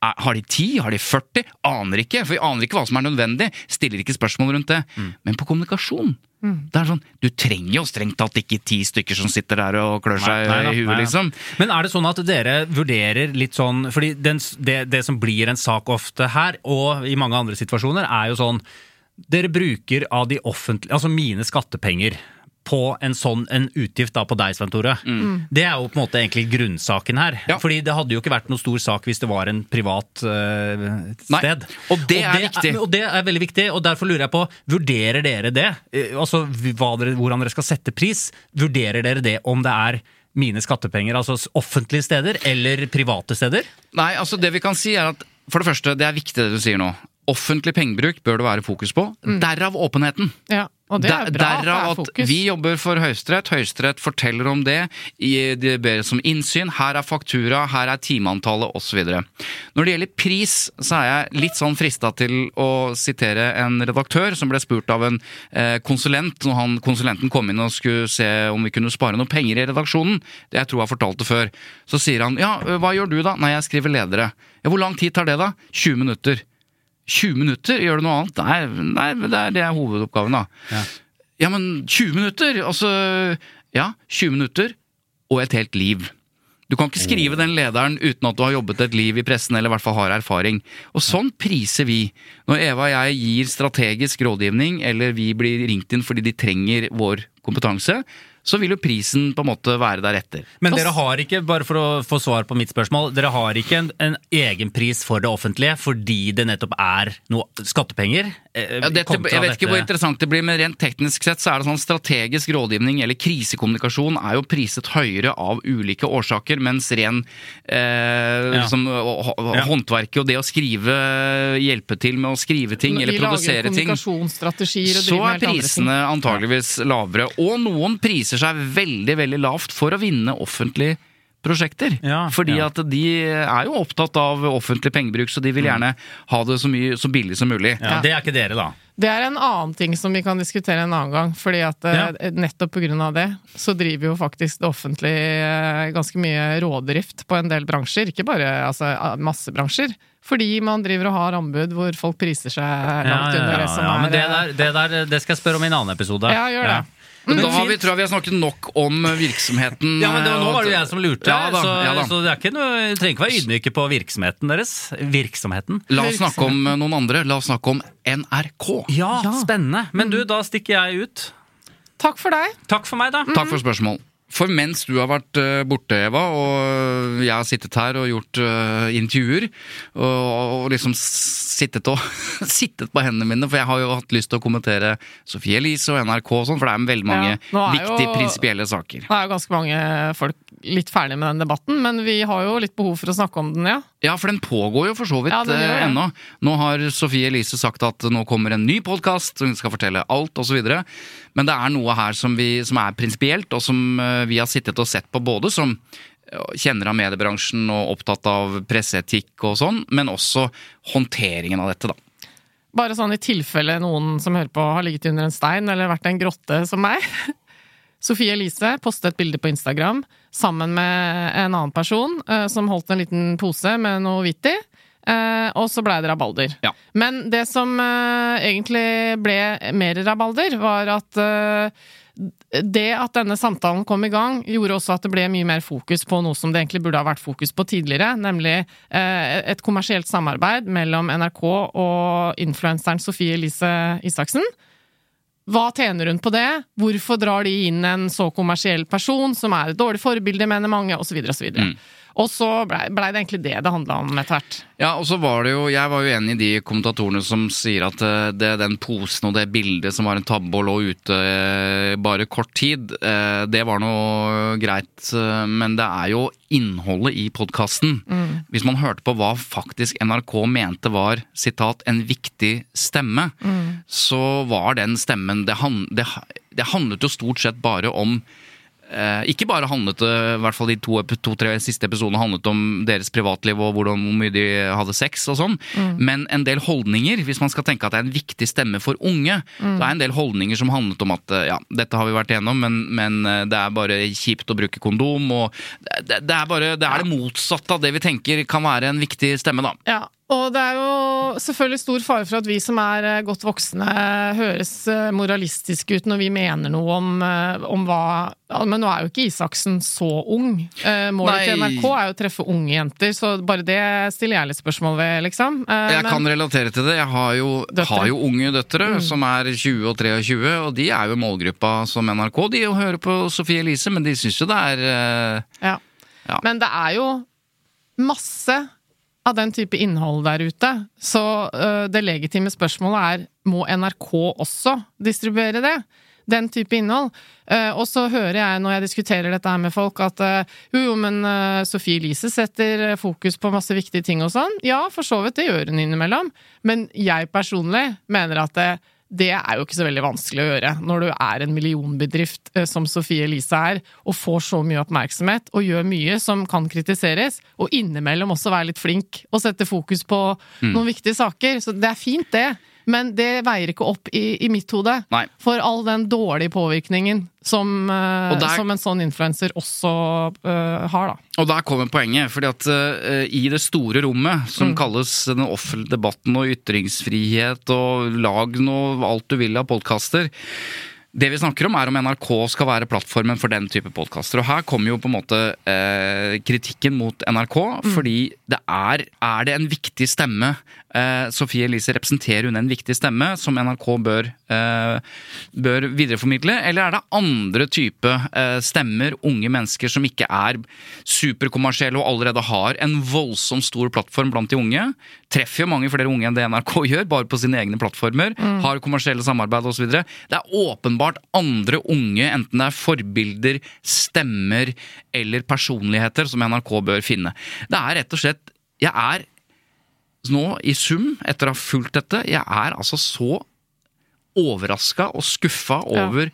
Er- Har de 10? Har de 40? Aner ikke, for vi aner ikke hva som er nødvendig. Stiller ikke spørsmål rundt det. Mm. Men på kommunikasjon det er sånn, Du trenger jo strengt tatt ikke ti stykker som sitter der og klør seg Nei, nei, i huet, liksom. Men er det sånn at dere vurderer litt sånn Fordi den, det, det som blir en sak ofte her, og i mange andre situasjoner, er jo sånn Dere bruker av de offentlige Altså mine skattepenger på en sånn en utgift da på deg, Svein Tore. Det er jo på en måte egentlig grunnsaken her. Mm. Ja. Fordi det hadde jo ikke vært noe stor sak hvis det var en privat Nei, sted. og det er viktig. og det er veldig viktig, og derfor lurer jeg på, vurderer dere det? Eh, Altså hva dere, hvordan dere skal sette pris? Vurderer dere det om det er mine skattepenger, altså offentlige steder eller private steder? Nei, altså det vi kan si er at For det første, det er viktig det du sier nå. Offentlig pengebruk bør det være fokus på. Derav åpenheten. Ja, og det er Der- derav at det er at fokus. vi jobber for Høyesterett. Høyesterett forteller om det. det De ber oss om innsyn. Her er faktura, her er timeantallet osv. Når det gjelder pris, så er jeg litt sånn frista til å sitere en redaktør som ble spurt av en eh, konsulent når han, konsulenten kom inn og skulle se om vi kunne spare noe penger i redaksjonen. Det jeg tror jeg har fortalt det før. Så sier han ja, hva gjør du da? Nei, jeg skriver ledere. Ja, Hvor lang tid tar det da? 20 minutter. 20 minutter? Gjør du noe annet? Nei, nei det er, det er hovedoppgaven, da. Ja. men 20 minutter! Altså Ja, 20 minutter og et helt liv. Du kan ikke skrive den lederen uten at du har jobbet et liv i pressen, eller i hvert fall har erfaring. Og sånn priser vi. Når Eva og jeg gir strategisk rådgivning, eller vi blir ringt inn fordi de trenger vår kompetanse, så vil jo prisen på en måte være deretter. Men dere har ikke, bare for å få svar på mitt spørsmål, dere har ikke en, en egen pris for det offentlige fordi det nettopp er noe skattepenger? Eh, Ja, dette, jeg vet ikke hvor interessant det blir, men rent teknisk sett så er det sånn strategisk rådgivning eller krisekommunikasjon er jo priset høyere av ulike årsaker, mens ren eh, Ja. liksom, Ja. håndverket og det å skrive, hjelpe til med å skrive ting eller produsere ting så er prisene antageligvis lavere. Og noen priser seg veldig veldig lavt for å vinne offentlige prosjekter. Ja, Fordi ja. at de er jo opptatt av offentlig pengebruk, så de vil gjerne ha det så, mye, så billig som mulig. Mm. Ja, det er ikke dere, da. Det er en annen ting som vi kan diskutere en annen gang. fordi at ja. nettopp av det, så driver jo faktisk det offentlige eh, ganske mye rådrift på en del bransjer. Ikke bare altså, masse bransjer. Fordi man driver og har anbud hvor folk priser seg langt under det som ja, er men det, eh, der, det der det skal jeg spørre om i en annen episode. Ja, gjør det. Men da har vi, tror jeg vi har snakket nok om virksomheten. Ja, men det, eh, Nå var det jo jeg som lurte, Ja da, så, ja da. så det er ikke noe, du trenger ikke være ydmyke på virksomheten deres. Virksomheten. La oss snakke om eh, noen andre. La oss snakke om NRK. Ja, Ja. spennende. Men du, da stikker jeg ut. Takk for deg! Takk for meg, da. Takk for spørsmål. For mens du har vært eh, borte, Eva, og jeg har sittet her og gjort eh, intervjuer, og, liksom sittet og sittet på hendene mine, for jeg har jo hatt lyst til å kommentere Sofie Elise og NRK og sånn, for det er veldig mange Ja, er viktige jo- prinsipielle saker. Nå er jo ganske mange folk litt ferdig med den debatten, men vi har jo litt behov for å snakke om den, ja. Ja, for den pågår jo for så vidt Ja, eh, ennå. Nå har Sofie Elise sagt at nå kommer en ny podkast, hun skal fortelle alt osv. Men det er noe her som, vi, som er prinsipielt, og som eh, vi har sittet og sett på både som kjenner av mediebransjen og opptatt av presseetikk og sånn, men også håndteringen av dette, da. Bare sånn i tilfelle noen som hører på har ligget under en stein eller vært i en grotte som meg. Sofie Elise postet et bilde på Instagram sammen med en annen person eh, som holdt en liten pose med noe hvitt i. eh, og så blei det rabalder. Ja. Men det som eh, egentlig ble mer rabalder, var at eh, det at denne samtalen kom i gang, gjorde også at det ble mye mer fokus på noe som det egentlig burde ha vært fokus på tidligere, nemlig eh, et kommersielt samarbeid mellom NRK og influenseren Sofie Elise Isaksen. Hva tjener hun på det? Hvorfor drar de inn en så kommersiell person, som er et dårlig forbilde, mener mange, osv., osv. Mm. Og så blei ble det egentlig det det handla om etter hvert. Ja, og så var det jo, Jeg var jo enig i de kommentatorene som sier at eh, det, den posen og det bildet som var en tabbe og lå ute eh, bare kort tid, eh, det var noe greit. Men det er jo innholdet i podkasten. Hvis man hørte på hva faktisk NRK mente var sitat, en viktig stemme, så var den stemmen det, han, det, det handlet jo stort sett bare om ikke bare handlet det, i hvert fall de to-tre to, siste episodene handlet om deres privatliv og hvordan, hvor mye de hadde sex og sånn, men en del holdninger, hvis man skal tenke at det er en viktig stemme for unge, det er en del holdninger som handlet om at eh, ja, dette har vi vært igjennom, men, men eh, det er bare kjipt å bruke kondom, og det, det er bare det er det motsatte av det vi tenker kan være en viktig stemme, da. Ja, og det er jo selvfølgelig stor fare for at vi som er eh, godt voksne, høres eh, moralistiske ut når vi mener noe om, eh, om hva Men nå er jo ikke Isaksen så ung. Målet Målet til NRK er jo å treffe unge jenter, så bare det stiller jeg litt spørsmål ved, liksom. Eh, Jeg men- kan relatere til det. Jeg har jo, har jo unge døtre som er 20 og 23, og de er jo målgruppa som NRK. De hører på Sofie Elise, men de syns jo det er eh, Ja. Ja. Men det er jo masse av den type innhold der ute, så uh, det legitime spørsmålet er må NRK også distribuere det? Den type innhold. Uh, og så hører jeg når jeg diskuterer dette her med folk, at uh, jo, jo, men Sofie Elise setter fokus på masse viktige ting og sånn. Ja, for så vidt, det gjør hun innimellom. Men jeg personlig mener at det, er jo ikke så veldig vanskelig å gjøre når du er en millionbedrift eh, som Sofie Elise er, og får så mye oppmerksomhet og gjør mye som kan kritiseres, og innimellom også være litt flink og sette fokus på noen viktige saker. Så det er fint, det. Men det veier ikke opp i, i mitt hode Nei. for all den dårlige påvirkningen som, eh, der- som en sånn influenser også uh, har, da. Og der kommer poenget. fordi at uh, i det store rommet, som kalles den offentlige debatten og ytringsfrihet og lag noe alt du vil av podkaster det vi snakker om, er om NRK skal være plattformen for den type podkaster. Og her kommer jo på en måte eh, kritikken mot NRK, fordi det er Er det en viktig stemme? Eh, Sofie Elise, representerer hun en viktig stemme som NRK bør, bør videreformidle? Eller er det andre type eh, stemmer, unge mennesker som ikke er superkommersielle og allerede har en voldsomt stor plattform blant de unge? Treffer jo mange flere unge enn det NRK gjør, bare på sine egne plattformer. Har kommersielle samarbeid osv. Det er åpenbart andre unge, enten det er forbilder, stemmer eller personligheter, som NRK bør finne. Det er rett og slett Jeg er nå, i sum, etter å ha fulgt dette, jeg er altså så overraska og skuffa Ja. over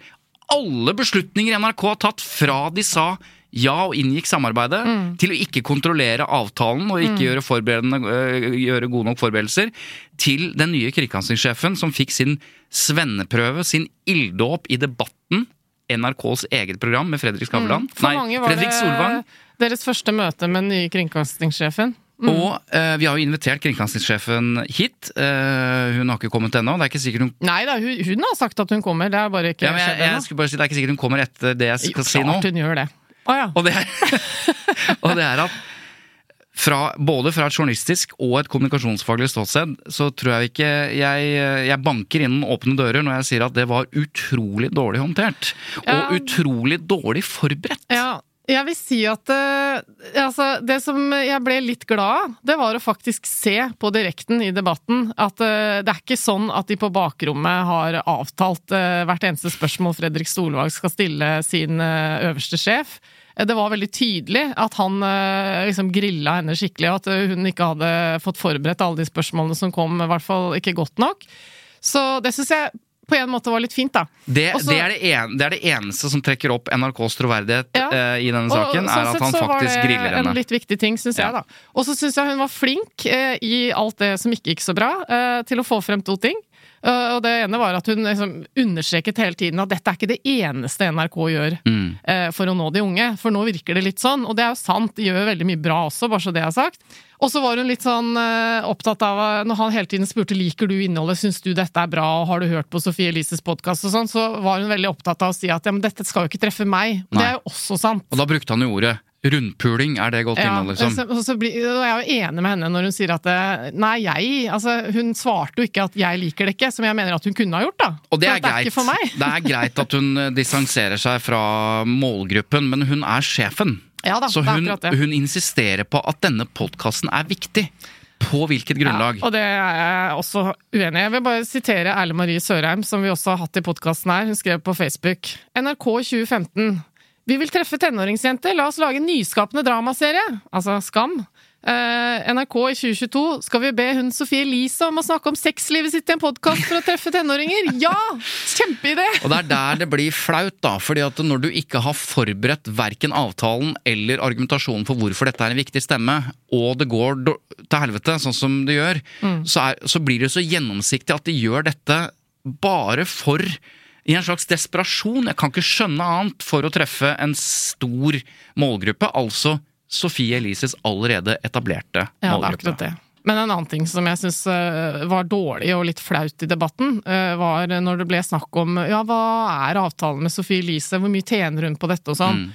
alle beslutninger NRK har tatt fra de sa ja og inngikk samarbeidet, til å ikke kontrollere avtalen og ikke gjøre, øh, gjøre gode nok forberedelser, til den nye kringkastingssjefen som fikk sin svenneprøve, sin ilddåp i debatten, NRKs eget program med Fredrik Skavlan. For Nei, Fredrik Solvang. deres første møte med den nye kringkastingssjefen. Og eh, vi har jo invitert kringkastingssjefen hit. Eh, hun har ikke kommet ennå. Det er ikke sikkert hun Nei da, hun, hun har sagt at hun kommer, det er bare ikke ja, jeg, skjedd jeg skulle bare si Det er ikke sikkert hun kommer etter det jeg skal si nå. Hun gjør det. Ah, ja. Og det er, og det er at fra, både fra et journalistisk og et kommunikasjonsfaglig ståsted, så tror jeg ikke jeg, jeg banker innen åpne dører når jeg sier at det var utrolig dårlig håndtert. Ja. Og utrolig dårlig forberedt. Ja, jeg vil si at uh, altså, Det som jeg ble litt glad av, det var å faktisk se på direkten i debatten at uh, det er ikke sånn at de på bakrommet har avtalt uh, hvert eneste spørsmål Fredrik Solvang skal stille sin øverste sjef. Det var veldig tydelig at han liksom grilla henne skikkelig, og at hun ikke hadde fått forberedt alle de spørsmålene som kom, i hvert fall ikke godt nok. Så det syns jeg på en måte var litt fint, da. Det, Også, det, er det, en, det er det eneste som trekker opp NRKs troverdighet Ja. uh, i denne Og saken, sånn er at han var faktisk det griller henne. En litt viktig ting, syns Ja. jeg, da. Og så syns jeg hun var flink uh, i alt det som ikke gikk så bra, uh, til å få frem to ting. Og det ene var at hun liksom understreket hele tiden at dette er ikke det eneste NRK gjør Mm. for å nå de unge. For nå virker det litt sånn, og det er jo sant, de gjør veldig mye bra også, bare så det er sagt. Og så var hun litt sånn eh, opptatt av eh, Når han hele tiden spurte liker du innholdet, syns du dette er bra, og har du hørt på Sofie Elises podkast og sånn, så var hun veldig opptatt av å si at ja, men dette skal jo ikke treffe meg. Nei. det er jo også sant. Og da brukte han jo ordet rundpuling, er det godt innhold, liksom? så, og så blir, og jeg er jo enig med henne når hun sier at eh, Nei, jeg altså, Hun svarte jo ikke at 'jeg liker det ikke', som jeg mener at hun kunne ha gjort. da Og det er, det er greit. det er greit at hun distanserer seg fra målgruppen, men hun er sjefen. Ja da, Så hun, hun insisterer på at denne podkasten er viktig. På hvilket grunnlag? Ja, og det er jeg også uenig i. Jeg vil bare sitere Erle Marie Sørheim, som vi også har hatt i podkasten her. Hun skrev på Facebook NRK 2015. Vi vil treffe tenåringsjenter, la oss lage en nyskapende dramaserie. Altså Skam. Eh, NRK i 2022 skal vi be hun Sofie Elise om å snakke om sexlivet sitt i en podkast for å treffe tenåringer! Ja! Kjempeidé! Og det er der det blir flaut, da. fordi at når du ikke har forberedt verken avtalen eller argumentasjonen for hvorfor dette er en viktig stemme, og det går til helvete, sånn som det gjør, så, er, så blir det så gjennomsiktig at de gjør dette bare for i en slags desperasjon. Jeg kan ikke skjønne annet for å treffe en stor målgruppe, altså Sofie Elises allerede etablerte Ja, målgruppe. det. Men en annen ting som jeg syns var dårlig og litt flaut i debatten, eh, var når det ble snakk om ja, hva er avtalen med Sofie Elise, hvor mye tjener hun på dette og sånn. Mm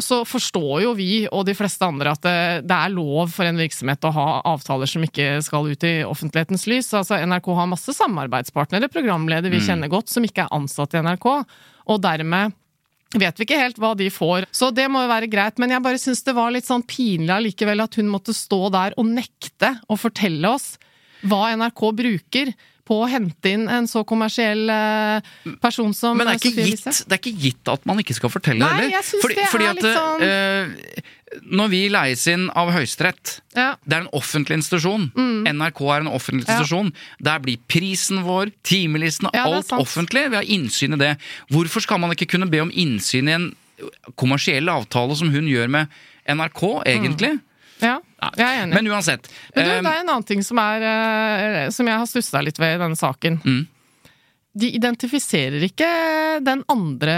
Så forstår jo vi og de fleste andre at det, det er lov for en virksomhet å ha avtaler som ikke skal ut i offentlighetens lys. Altså NRK har masse samarbeidspartnere, programledere vi kjenner godt, som ikke er ansatt i NRK. Og dermed vet vi ikke helt hva de får. Så det må jo være greit, men jeg bare syns det var litt sånn pinlig allikevel at hun måtte stå der og nekte å fortelle oss hva NRK bruker på å hente inn en så kommersiell eh, person som Men det er, ikke Sofie gitt, det er ikke gitt at man ikke skal fortelle Nei, heller. jeg synes det er litt sånn- Uh, Når vi leies inn av Høyesterett Ja. Det er en offentlig institusjon. Mm. NRK er en offentlig institusjon. Der blir prisen vår, timelisten, Ja, alt offentlig. Vi har innsyn i det. Hvorfor skal man ikke kunne be om innsyn i en kommersiell avtale som hun gjør med NRK, egentlig? ja, jeg er enig. Men uansett. Men du, eh, det er en annen ting som, er, eh, som jeg har stussa litt ved i denne saken. Mm. De identifiserer ikke den andre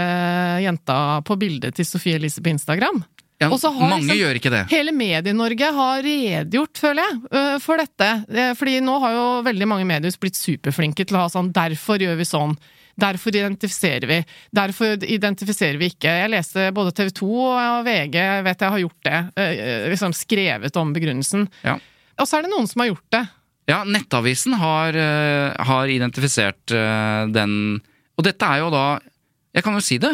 jenta på bildet til Sofie Elise på Instagram. ja, og så har mange liksom- gjør ikke det. Hele Medie-Norge har redegjort, føler jeg, øh, for dette. Eh, Fordi nå har jo veldig mange medier blitt superflinke til å ha sånn 'derfor gjør vi sånn'. Derfor identifiserer vi. Derfor identifiserer vi ikke. Jeg leste både TV 2 og VG, vet jeg har gjort det. eh, Liksom skrevet om begrunnelsen. Ja. Og så er det noen som har gjort det. Ja, Nettavisen har, eh, har identifisert eh, den Og dette er jo da Jeg kan jo si det.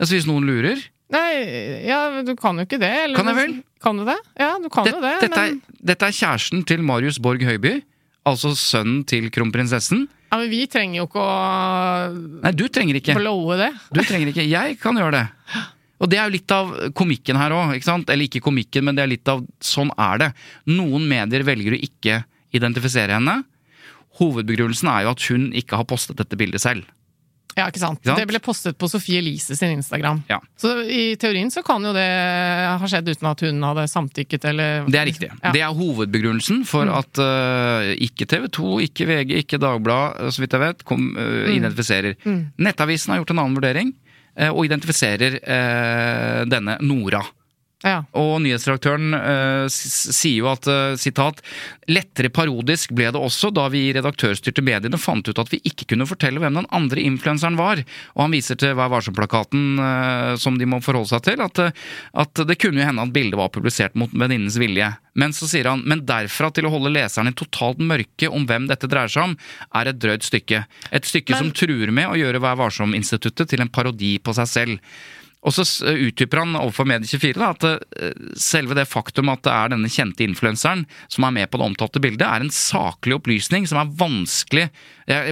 Altså Hvis noen lurer. Nei, ja, du kan jo ikke det. Eller, Kan jeg vel? Kan du det? Ja, du kan Det, jo det, dette, men, er, dette er kjæresten til Marius Borg Høiby. Altså sønnen til kronprinsessen. Ja, men vi trenger jo ikke å Nei, du trenger ikke. blowe det. Du trenger ikke. Jeg kan gjøre det. Og det er jo litt av komikken her òg? Eller ikke komikken, men det er litt av Sånn er det. Noen medier velger å ikke identifisere henne. Hovedbegrunnelsen er jo at hun ikke har postet dette bildet selv. Ja, ikke sant? Ikke sant? Det ble postet på Sofie Elise sin Instagram. Ja. Så i teorien så kan jo det ha skjedd uten at hun hadde samtykket, eller Det er riktig. Ja. Det er hovedbegrunnelsen for at uh, ikke TV 2, ikke VG, ikke Dagbladet, så vidt jeg vet, kom, eh, identifiserer. Nettavisen har gjort en annen vurdering, uh, og identifiserer eh, denne Nora. Ja. Og nyhetsredaktøren uh, sier jo at uh, sitat lettere parodisk ble det også da vi i redaktørstyrte mediene fant ut at vi ikke kunne fortelle hvem den andre influenseren var. Og han viser til Vær varsom-plakaten uh, som de må forholde seg til, at, at det kunne jo hende at bildet var publisert mot venninnens vilje. Men så sier han men derfra til å holde leseren i totalt mørke om hvem dette dreier seg om, er et drøyt stykke. Et stykke Men- som truer med å gjøre Vær varsom-instituttet til en parodi på seg selv. Og så utdyper han overfor Medie24 da, at eh, selve det faktum at det er denne kjente influenseren som er med på det omtalte bildet, er en saklig opplysning som er vanskelig,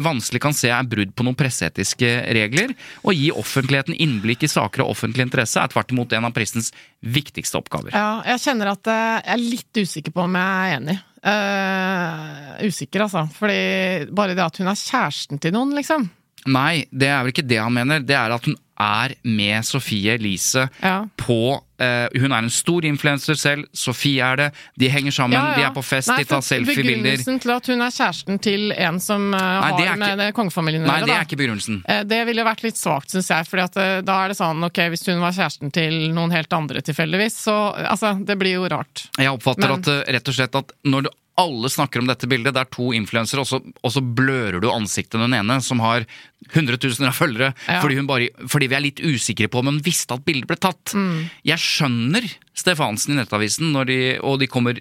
vanskelig kan se er brudd på noen presseetiske regler. Å gi offentligheten innblikk i saker av offentlig interesse er tvert imot en av pressens viktigste oppgaver. ja, jeg kjenner at eh, jeg er litt usikker på om jeg er enig. Uh, usikker, altså. Fordi bare det at hun er kjæresten til noen, liksom. Nei, det er vel ikke det han mener. Det er at hun er med Sofie Elise Ja. på uh, Hun er en stor influenser selv, Sofie er det. De henger sammen, Ja, de er på fest, Nei, de tar for selfiebilder. Begrunnelsen til at hun er kjæresten til en som uh, Nei, er har ikke- med det kongefamilien å Nei, gjøre, det da. er ikke begrunnelsen. Uh, Det ville vært litt svakt, syns jeg. eh, da er det sånn, ok, Hvis hun var kjæresten til noen helt andre tilfeldigvis, så altså, det blir jo rart. Jeg oppfatter Men- at eh, rett og slett at når du alle snakker om dette bildet, det er to influensere, og, så- og så blører du ansiktet den ene, som har hundretusener av følgere, Ja. fordi, hun bare, fordi vi er litt usikre på om hun visste at bildet ble tatt. Mm. Jeg skjønner Stefansen i Nettavisen, når de, og de kommer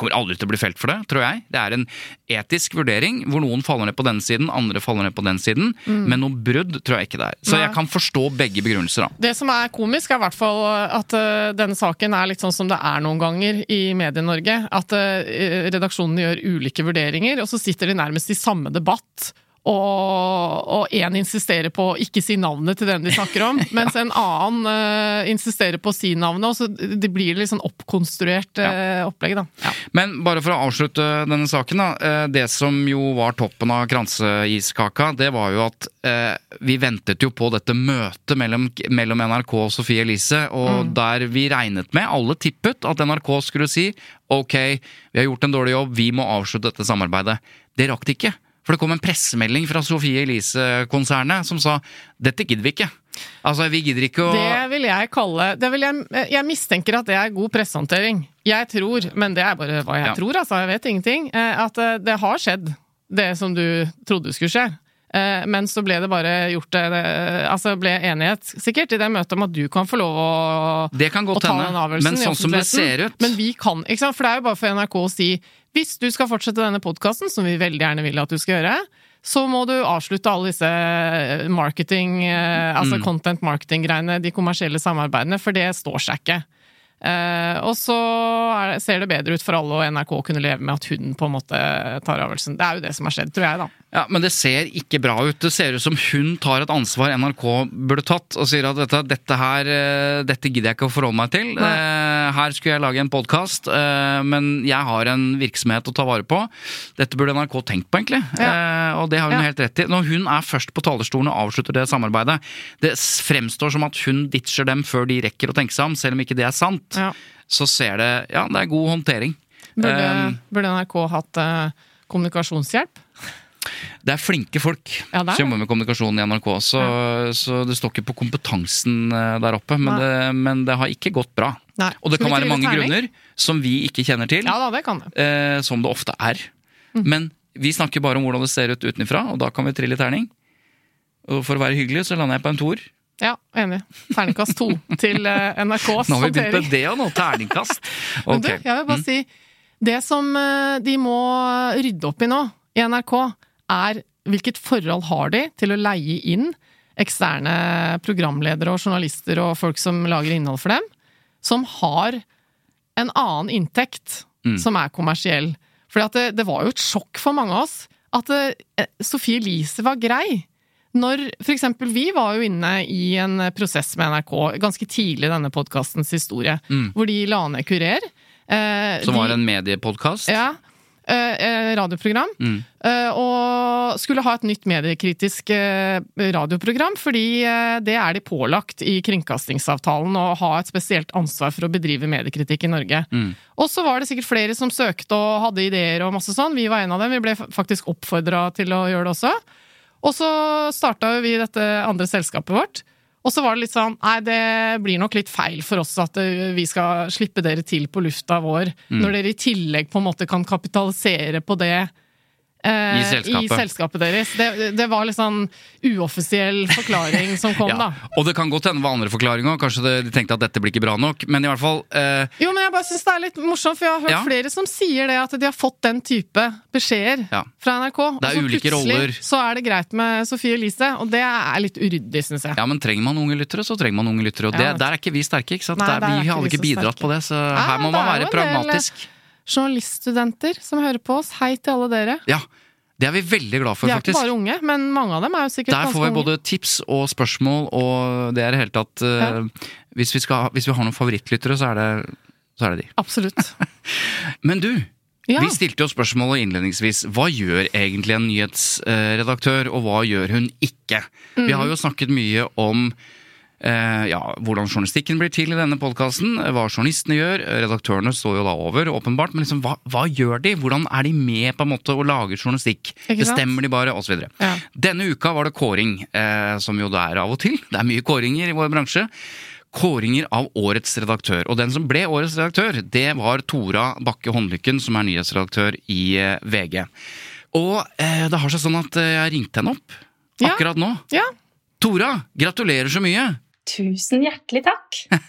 kommer aldri til å bli felt for det, tror jeg. Det er en etisk vurdering hvor noen faller ned på den siden, andre faller ned på den siden. Men noe brudd tror jeg ikke det er. Så Mm. Nei. jeg kan forstå begge begrunnelser, da. Det som er komisk, er i hvert fall at uh, denne saken er litt sånn som det er noen ganger i Medie-Norge. At uh, redaksjonene gjør ulike vurderinger, og så sitter de nærmest i samme debatt og én insisterer på å ikke si navnet til den de snakker om, mens en annen uh, insisterer på å si navnet. og så Det blir litt sånn oppkonstruert uh, opplegg, da. Ja. Men bare for å avslutte denne saken, da. Uh, det som jo var toppen av kranseiskaka, det var jo at vi ventet jo på dette møtet mellom, mellom NRK og Sofie Elise, og mm. der vi regnet med, alle tippet, at NRK skulle si ok, vi har gjort en dårlig jobb, vi må avslutte dette samarbeidet. Det rakk de ikke. For det kom en pressemelding fra Sofie Elise-konsernet som sa dette gidder vi ikke. Altså, vi gidder ikke å Det vil jeg kalle vil jeg, jeg, mistenker at det er god pressehåndtering. Jeg tror, men det er bare hva jeg ja. tror, altså, jeg vet ingenting, eh, at eh, det har skjedd, det som du trodde skulle skje. Eh, men så ble det bare gjort Altså ble enighet, sikkert, i det møtet om at du kan få lov å, det å ta den avgjørelsen. Men sånn som det ser ut Men vi kan, ikke sant? For det er jo bare for NRK å si hvis du skal fortsette denne podkasten, som vi veldig gjerne vil at du skal gjøre, så må du avslutte alle disse eh, marketing, eh, altså mm. content marketing-greiene, de kommersielle samarbeidene, for det står seg ikke. Uh, og så ser det bedre ut for alle, og NRK kunne leve med at hun på en måte tar avgjørelsen. Det er jo det som har skjedd, tror jeg, da. Ja, Men det ser ikke bra ut. Det ser ut som hun tar et ansvar NRK burde tatt, og sier at dette, dette her uh, dette gidder jeg ikke å forholde meg til. Uh, her skulle jeg lage en podkast, men jeg har en virksomhet å ta vare på. Dette burde NRK tenkt på, egentlig. Ja. og det har hun ja. helt rett i. Når hun er først på talerstolen og avslutter det samarbeidet, det fremstår som at hun ditcher dem før de rekker å tenke seg om, selv om ikke det er sant ja. så ser det Ja, det er god håndtering. Burde, burde NRK hatt kommunikasjonshjelp? Det er flinke folk ja, som jobber med kommunikasjon i NRK, så, ja. så, det står ikke på kompetansen eh, der oppe. Men det, men det, har ikke gått bra. Nei. Og det kan være mange grunner som vi ikke kjenner til, ja, da, det kan det. Eh, som det ofte er. Mm. Men vi snakker bare om hvordan det ser ut utenfra, og da kan vi trille terning. Og for å være hyggelig så lander jeg på en toer. Ja, enig. Terningkast to til NRKs håndtering. Nå har vi begynt med det òg, nå, terningkast. Okay. Men du, jeg vil bare mm. si Det som uh, de må rydde opp i nå i NRK, er hvilket forhold har de til å leie inn eksterne programledere og journalister og folk som lager innhold for dem, som har en annen inntekt mm. som er kommersiell. For det, det, var jo et sjokk for mange av oss at uh, Sofie Elise var grei når for eksempel vi var jo inne i en prosess med NRK ganske tidlig i denne podkastens historie, mm. hvor de la ned Kurer. Eh, Som var de, en mediepodkast? Ja. Eh, eh, radioprogram. Mm. Eh, og skulle ha et nytt mediekritisk radioprogram, fordi det er de pålagt i kringkastingsavtalen å ha et spesielt ansvar for å bedrive mediekritikk i Norge. Mm. Og så var det sikkert flere som søkte og hadde ideer og masse sånn. Vi var en av dem. Vi ble faktisk oppfordra til å gjøre det også. Og så starta vi dette andre selskapet vårt. Og så var det litt sånn Nei, det blir nok litt feil for oss at eh, vi skal slippe dere til på lufta vår, mm. når dere i tillegg på en måte kan kapitalisere på det Eh, I, selskapet. I selskapet deres. Det, det, var litt sånn uoffisiell forklaring som kom, ja. da. Og det kan godt hende var andre forklaringer. Kanskje de tenkte at dette blir ikke bra nok. Men i hvert fall eh... Jo, men jeg bare syns det er litt morsomt, for jeg har hørt ja. flere som sier det, at de har fått den type beskjeder ja. fra NRK. Det er ulike roller. Så er det greit med Sofie Elise, og det er litt uryddig, syns jeg. Ja, men trenger man unge lyttere, så trenger man unge lyttere. Og det, der er ikke vi sterke, ikke sant? Nei, der, vi hadde ikke bidratt sterke. på det, så her må man være pragmatisk. Del journaliststudenter som hører på oss. Hei til alle dere. Ja, det er vi veldig glad for, faktisk. De er ikke bare unge, men mange av dem er jo sikkert Der får vi både tips og spørsmål, og det er i hele tatt uh, ja. hvis, vi skal, hvis, vi har noen favorittlyttere, så er det, så er det de. Absolutt. men du, ja. vi stilte jo spørsmålet innledningsvis. Hva gjør egentlig en nyhetsredaktør, og hva gjør hun ikke? Mm. Vi har jo snakket mye om ja, hvordan journalistikken blir til i denne podkasten, hva journalistene gjør. Redaktørene står jo da over, åpenbart, men liksom, hva, hva, gjør de? Hvordan er de med på en måte å lage journalistikk? Bestemmer de bare? Videre. Ja. Denne uka var det kåring, eh, som jo det er av og til. Det er mye kåringer i vår bransje. Kåringer av årets redaktør. Og den som ble årets redaktør, det var Tora Bakke Håndlykken, som er nyhetsredaktør i eh, VG. Og eh, det har seg sånn at eh, jeg ringte henne opp akkurat nå. Ja. Tora, gratulerer så mye! Tusen hjertelig takk.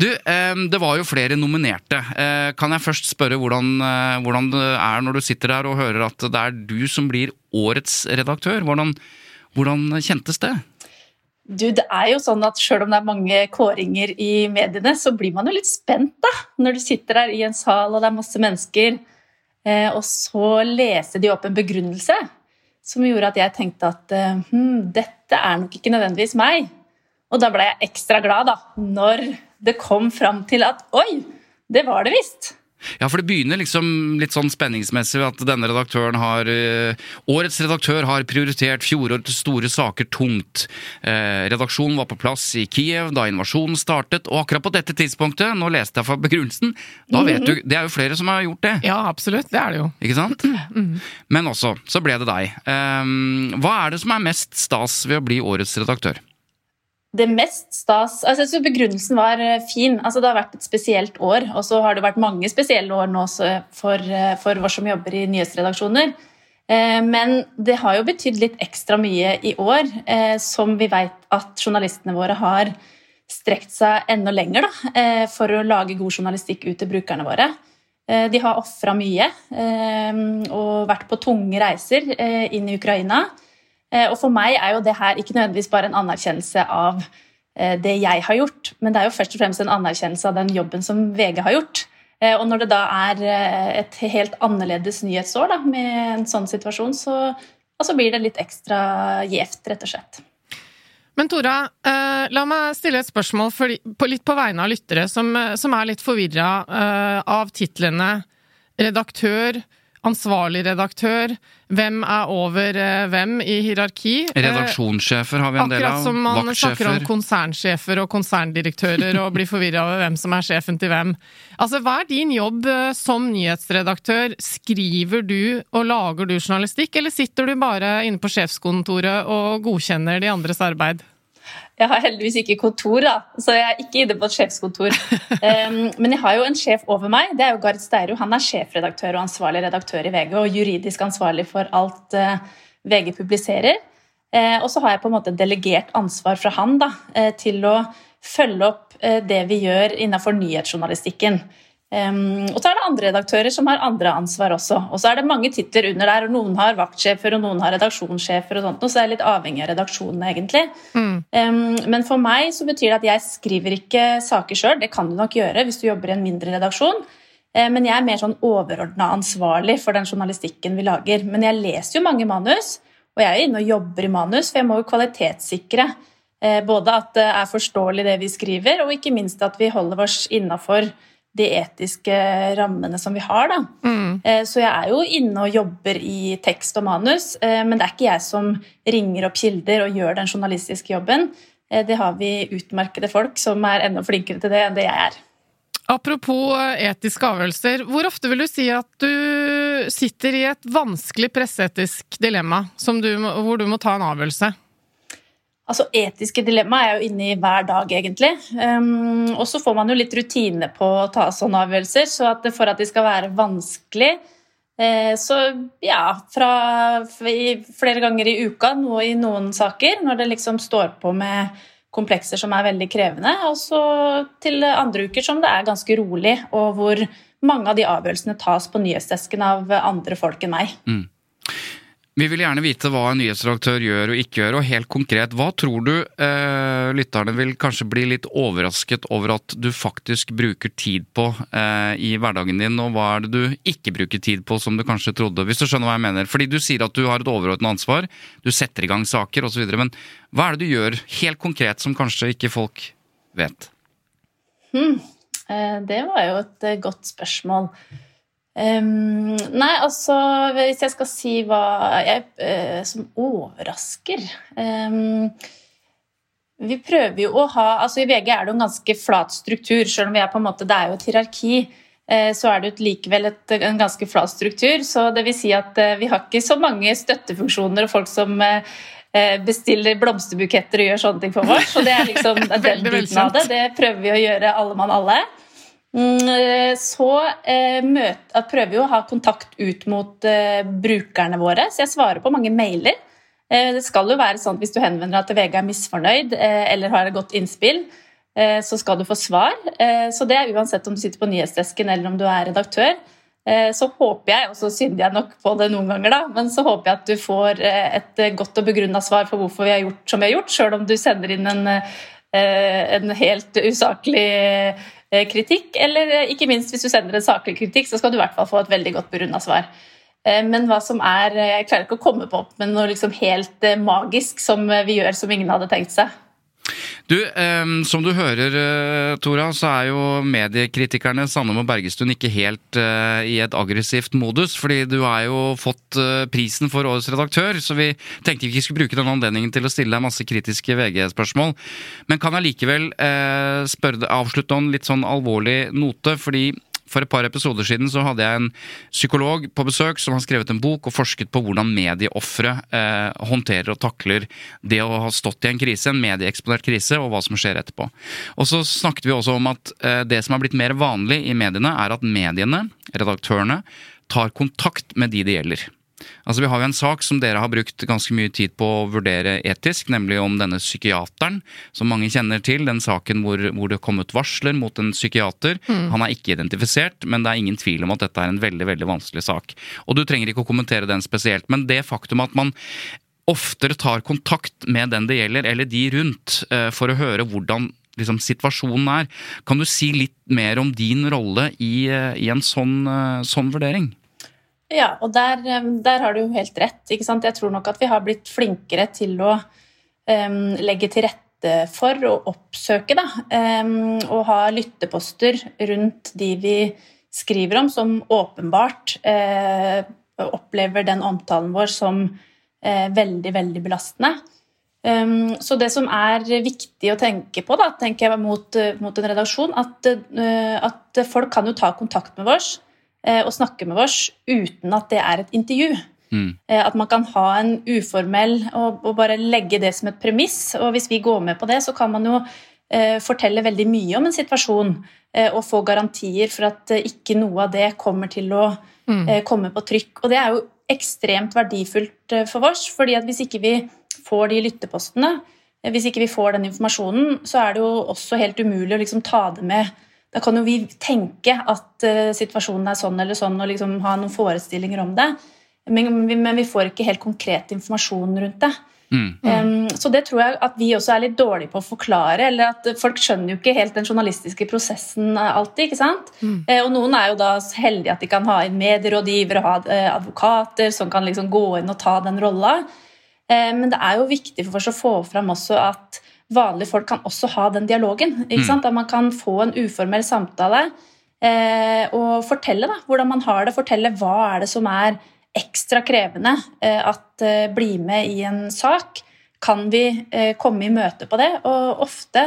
Du, det var jo flere nominerte. Eh, kan jeg først spørre hvordan, eh, hvordan, det er når du sitter der og hører at det er du som blir årets redaktør? Hvordan, hvordan kjentes det? Du, det er jo sånn at Selv om det er mange kåringer i mediene, så blir man jo litt spent da, når du sitter der i en sal og det er masse mennesker, eh, og så leser de opp en begrunnelse som gjorde at jeg tenkte at hm, dette er nok ikke nødvendigvis meg. Og da ble jeg ekstra glad da, når det kom fram til at oi, det var det visst. Ja, for det begynner liksom litt sånn spenningsmessig at denne redaktøren har eh, Årets redaktør har prioritert fjorårets store saker tungt. Eh, redaksjonen var på plass i Kiev da invasjonen startet, og akkurat på dette tidspunktet, nå leste jeg fra begrunnelsen, da vet du Det er jo flere som har gjort det. Ja, absolutt. Det er det jo. Ikke sant? Men også, så ble det deg. Eh, hva er det som er mest stas ved å bli årets redaktør? Det mest stas altså, Jeg syns begrunnelsen var eh, fin. Altså, det har vært et spesielt år, og så har det vært mange spesielle år nå for, eh, for oss som jobber i nyhetsredaksjoner. Eh, men det har jo betydd litt ekstra mye i år, som vi vet at journalistene våre har strekt seg enda lenger da, for å lage god journalistikk ut til brukerne våre. De har ofra mye og vært på tunge reiser inn i Ukraina. Eh, og for meg er jo det her ikke nødvendigvis bare en anerkjennelse av eh, det jeg har gjort, men det er jo først og fremst en anerkjennelse av den jobben som VG har gjort. Eh, og når det da er et helt annerledes nyhetsår da, med en sånn situasjon, så altså blir det litt ekstra gjevt, rett og slett. Men Tora, la meg stille et spørsmål litt på vegne av lyttere som, som er litt forvirra av titlene redaktør, ansvarlig redaktør, hvem er over eh, hvem i hierarki? Eh, Redaksjonssjefer har vi en del av. Akkurat som man snakker om konsernsjefer og konserndirektører og blir forvirra over hvem som er sjefen til hvem. Altså, Hva er din jobb eh, som nyhetsredaktør? Skriver du og lager du journalistikk, eller sitter du bare inne på sjefskontoret og godkjenner de andres arbeid? Jeg har heldigvis ikke kontor, da, så jeg er ikke inne på et sjefskontor. Um, men jeg har jo en sjef over meg. Det er jo Gard Steiro. Han er sjefredaktør og ansvarlig redaktør i VG og juridisk ansvarlig for alt uh, VG publiserer. Uh, og så har jeg på en måte delegert ansvar fra han da, uh, til å følge opp det vi gjør innenfor nyhetsjournalistikken. Um, og så er det andre redaktører som har andre ansvar også. Og så er det mange titler under der, og noen har vaktsjefer og noen har redaksjonssjefer. og sånt, og Så er det litt avhengig av redaksjonene, egentlig. Mm. Um, men for meg så betyr det at jeg skriver ikke saker sjøl. Det kan du nok gjøre hvis du jobber i en mindre redaksjon. Uh, men jeg er mer sånn overordna ansvarlig for den journalistikken vi lager. Men jeg leser jo mange manus, og jeg er inne og jobber i manus, for jeg må jo kvalitetssikre uh, både at det er forståelig det vi skriver, og ikke minst at vi holder oss innafor de etiske rammene som vi har. Da. Mm. Eh, så jeg er jo inne og jobber i tekst og manus, eh, men det er ikke jeg som ringer opp kilder og gjør den journalistiske jobben. Eh, det har vi utmerkede folk som er enda flinkere til det enn det jeg er. Apropos etiske avgjørelser, hvor ofte vil du si at du sitter i et vanskelig presseetisk dilemma du, hvor du må ta en avgjørelse? Altså, Etiske dilemma er jo inne i hver dag, egentlig. Um, og så får man jo litt rutine på å ta sånne avgjørelser, så at for at de skal være vanskelig eh, Så ja, fra flere ganger i uka, noe i noen saker, når det liksom står på med komplekser som er veldig krevende, og så til andre uker som det er ganske rolig, og hvor mange av de avgjørelsene tas på nyhetsdesken av andre folk enn meg. Mm. Vi vil gjerne vite hva en nyhetsredaktør gjør og ikke gjør, og helt konkret, hva tror du eh, lytterne vil kanskje bli litt overrasket over at du faktisk bruker tid på eh, i hverdagen din, og hva er det du ikke bruker tid på som du kanskje trodde, hvis du skjønner hva jeg mener? Fordi du sier at du har et overordnet ansvar, du setter i gang saker osv., men hva er det du gjør helt konkret som kanskje ikke folk vet? Hmm. Eh, det var jo et eh, godt spørsmål. Um, nei, altså Hvis jeg skal si hva jeg, uh, som overrasker um, Vi prøver jo å ha altså I VG er det jo en ganske flat struktur, selv om vi er på en måte, det er jo et hierarki. Uh, så er det likevel et, en ganske flat struktur. så det vil si at uh, Vi har ikke så mange støttefunksjoner og folk som bestiller blomsterbuketter og gjør sånne ting for oss. Så det er liksom den biten av det. Det prøver vi å gjøre alle mann alle. Mm, eh, så eh, møte, prøver vi å ha kontakt ut mot eh, brukerne våre, så jeg svarer på mange mailer. Det skal jo være sånn at Hvis du henvender deg til VG er misfornøyd eller har et godt innspill, så skal du få svar. Så det er uansett om du sitter på nyhetsdesken eller om du er redaktør. Så håper jeg, og så synder jeg nok på det noen ganger, da, men så håper jeg at du får et godt og begrunna svar for hvorfor vi har gjort som vi har gjort, sjøl om du sender inn en, en helt usaklig kritikk, eller eh, ikke minst hvis du sender en saklig kritikk, så skal du i hvert fall få et veldig godt begrunna svar. Eh, men hva som er Jeg klarer ikke å komme på opp med noe liksom helt eh, magisk som eh, vi gjør som ingen hadde tenkt seg. Du, um, Som du hører, eh, Tora, så er jo mediekritikerne Sandum og Bergestuen ikke helt uh, i et aggressivt modus. fordi du har jo fått uh, prisen for årets redaktør, så vi tenkte vi ikke skulle bruke denne anledningen til å stille deg masse kritiske VG-spørsmål. Men kan jeg likevel eh, spørre avslutte en litt sånn alvorlig note? fordi for et par episoder siden så hadde jeg en psykolog på besøk som har skrevet en bok og forsket på hvordan medieofre eh, håndterer og takler det å ha stått i en krise, en medieeksponert krise, og hva som skjer etterpå. Og så snakket vi også om at eh, det som er blitt mer vanlig i mediene, er at mediene, redaktørene, tar kontakt med de det gjelder. Altså Vi har jo en sak som dere har brukt ganske mye tid på å vurdere etisk, nemlig om denne psykiateren, som mange kjenner til. Den saken hvor, hvor det kom ut varsler mot en psykiater. Mm. Han er ikke identifisert, men det er ingen tvil om at dette er en veldig veldig vanskelig sak. Og du trenger ikke å kommentere den spesielt, men det faktum at man oftere tar kontakt med den det gjelder, eller de rundt, eh, for å høre hvordan liksom, situasjonen er. Kan du si litt mer om din rolle i, eh, i en sånn, eh, sånn vurdering? Ja, og der, eh, der har du jo helt rett. ikke sant? Jeg tror nok at vi har blitt flinkere til å um, legge til rette for å oppsøke, da. um, og ha lytteposter rundt de vi skriver om, som åpenbart uh, opplever den omtalen vår som uh, veldig, veldig belastende. Um, så det som er viktig å tenke på, da, tenker jeg mot, mot en redaksjon, at, uh, at folk kan jo ta kontakt med oss og snakke med oss uten at det er et intervju. Mm. Eh, At man kan ha en uformell og, og bare legge det som et premiss. Og hvis vi går med på det, så kan man jo eh, fortelle veldig mye om en situasjon eh, og få garantier for at eh, ikke noe av det kommer til å Mm. eh, komme på trykk. Og det er jo ekstremt verdifullt eh, for oss, fordi at hvis ikke vi får de lyttepostene, eh, hvis ikke vi får den informasjonen, så er det jo også helt umulig å liksom ta det med Da kan jo vi tenke at eh, situasjonen er sånn eller sånn, og liksom ha noen forestillinger om det, men vi, men vi får ikke helt konkret informasjon rundt det. Mm. Um, så det tror jeg at vi også er litt dårlige på å forklare. eller at Folk skjønner jo ikke helt den journalistiske prosessen eh, alltid. ikke sant? Eh, og Noen er jo da heldige at de kan ha inn medierådgivere og ha uh, advokater som kan liksom gå inn og ta den rolla. Uh, men det er jo viktig for oss å få fram også at vanlige folk kan også ha den dialogen. ikke sant? At man kan få en uformell samtale eh, og fortelle da, hvordan man har det. Fortelle hva er det som er ekstra krevende eh, at eh, bli med i en sak. Kan vi eh, komme i møte på det? Og ofte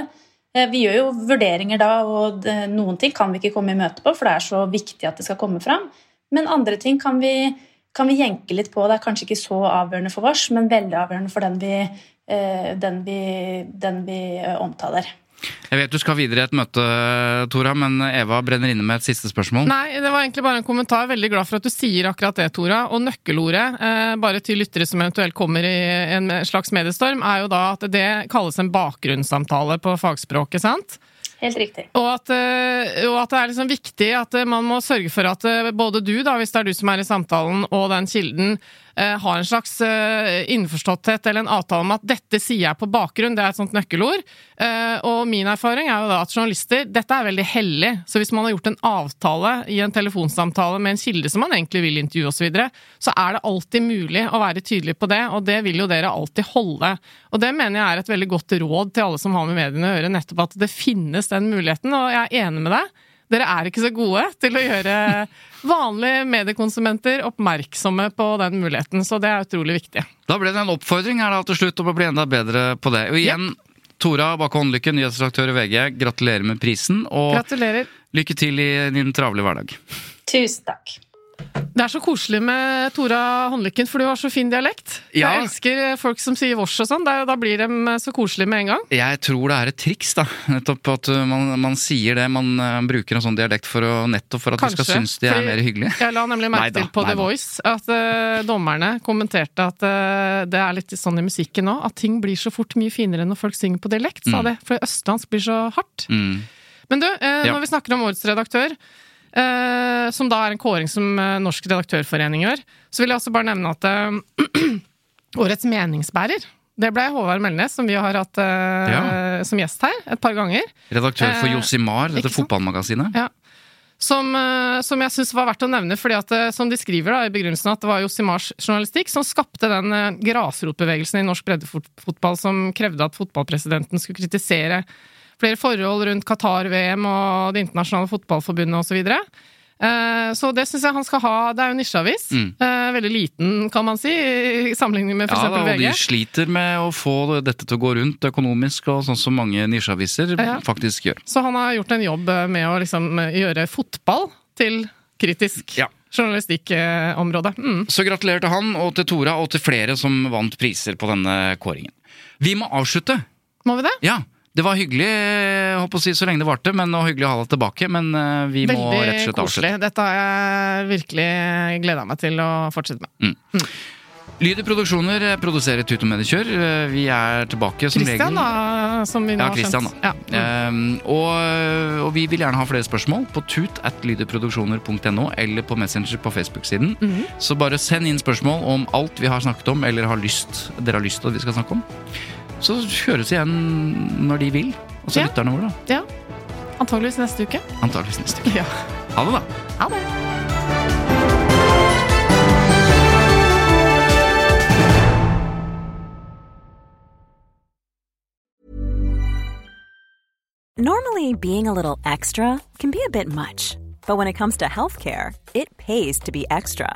eh, Vi gjør jo vurderinger da, og det, noen ting kan vi ikke komme i møte på, for det er så viktig at det skal komme fram. Men andre ting kan vi, kan vi jenke litt på. Det er kanskje ikke så avgjørende for oss, men veldig avgjørende for den vi, den vi, den vi eh, omtaler. Jeg vet du skal videre i et møte, Tora, men Eva brenner inne med et siste spørsmål. Nei, det var egentlig bare en kommentar. Veldig glad for at du sier akkurat det, Tora. Og nøkkelordet, eh, bare til lyttere som eventuelt kommer i en slags mediestorm, er jo da at det kalles en bakgrunnssamtale på fagspråket, sant? Helt riktig. Og at, eh, og at det er liksom viktig at eh, man må sørge for at eh, både du, da, hvis det er du som er i samtalen, og den kilden eh, har en slags eh, innforståtthet eller en avtale om at dette sier jeg på bakgrunn, det er et sånt nøkkelord. Eh, og min erfaring er jo da at journalister Dette er veldig hellig. Så hvis man har gjort en avtale i en telefonsamtale med en kilde som man egentlig vil intervjue osv., så, videre, så er det alltid mulig å være tydelig på det, og det vil jo dere alltid holde. Og det mener jeg er et veldig godt råd til alle som har med mediene å gjøre, nettopp at det finnes den muligheten, og jeg er enig med deg. Dere er ikke så gode til å gjøre vanlige mediekonsumenter oppmerksomme på den muligheten, så det er utrolig viktig. Da ble det en oppfordring her da til slutt om å bli enda bedre på det. Og igjen, Tora Bakke Håndlykke, nyhetsredaktør i VG, gratulerer med prisen, og Gratulerer. lykke til i din travle hverdag. Tusen takk. Det er så koselig med Tora Håndlykken, for du har så fin dialekt. Ja. Jeg elsker folk som sier vårs og sånn. Da blir de så koselige med en gang. Jeg tror det er et triks, da. Nettopp at uh, man, man sier det. Man uh, bruker en sånn dialekt for å, nettopp for at du skal synes de er mer hyggelige. Jeg la nemlig merke til på The. Voice at uh, dommerne kommenterte at uh, det er litt sånn i musikken nå, at ting blir så fort mye finere når folk synger på dialekt, sa Mm. det. For østlandsk blir så hardt. Mm. Men du, Ja. når vi snakker om årets redaktør, eh, som da er en kåring som uh, Norsk Redaktørforening gjør, så vil jeg også bare nevne at uh, årets meningsbærer det ble Håvard Melnes, som vi har hatt Ja. som gjest her et par ganger. Redaktør for Josimar, dette fotballmagasinet. Ja. Som, som jeg syns var verdt å nevne, fordi at som de skriver da, i begrunnelsen, at det var Josimars journalistikk som skapte den grasrotbevegelsen i norsk breddefotball som krevde at fotballpresidenten skulle kritisere flere forhold rundt Qatar-VM og Det internasjonale fotballforbundet osv. Så. Eh, så det syns jeg han skal ha. Det er jo nisjeavis. Mm. Eh, Veldig liten, kan man si, i sammenligning med Ja, f.eks. da, og de sliter med å få dette til å gå rundt økonomisk, og sånn som mange nisjeaviser Ja. faktisk gjør. Så han har gjort en jobb eh, med å liksom gjøre fotball til kritisk Ja. journalistikkområde. Mm. Så gratulerer til han og til Tora og til flere som vant priser på denne kåringen. Vi må avslutte. Må vi det? Ja, det var hyggelig håper å si, så lenge det varte, men og hyggelig å ha deg tilbake. Men vi vi må rett og Veldig slett koselig. avslutte. Dette har jeg virkelig gleda meg til å fortsette med. Lyd i produksjoner eh, produserer Tut og Mediekjør. Eh, Vi er tilbake som Christian, regel. da, som vi nå Ja, har skjønt. da. Ja. Mm. Um, og, og vi vil gjerne ha flere spørsmål på tut at lydeproduksjoner.no eller på Messenger på Facebook-siden. Mhm. Så bare send inn spørsmål om alt vi har snakket om, eller har lyst, dere har lyst til at vi skal snakke om. Så høres vi igjen når de vil. Altså Ja. lytterne våre, da. ja. Antageligvis neste uke. Antakeligvis neste uke. Ja. Ha det, da. Ha det. Normally, being a little extra can be a bit much, but when it comes to healthcare, it pays to be extra.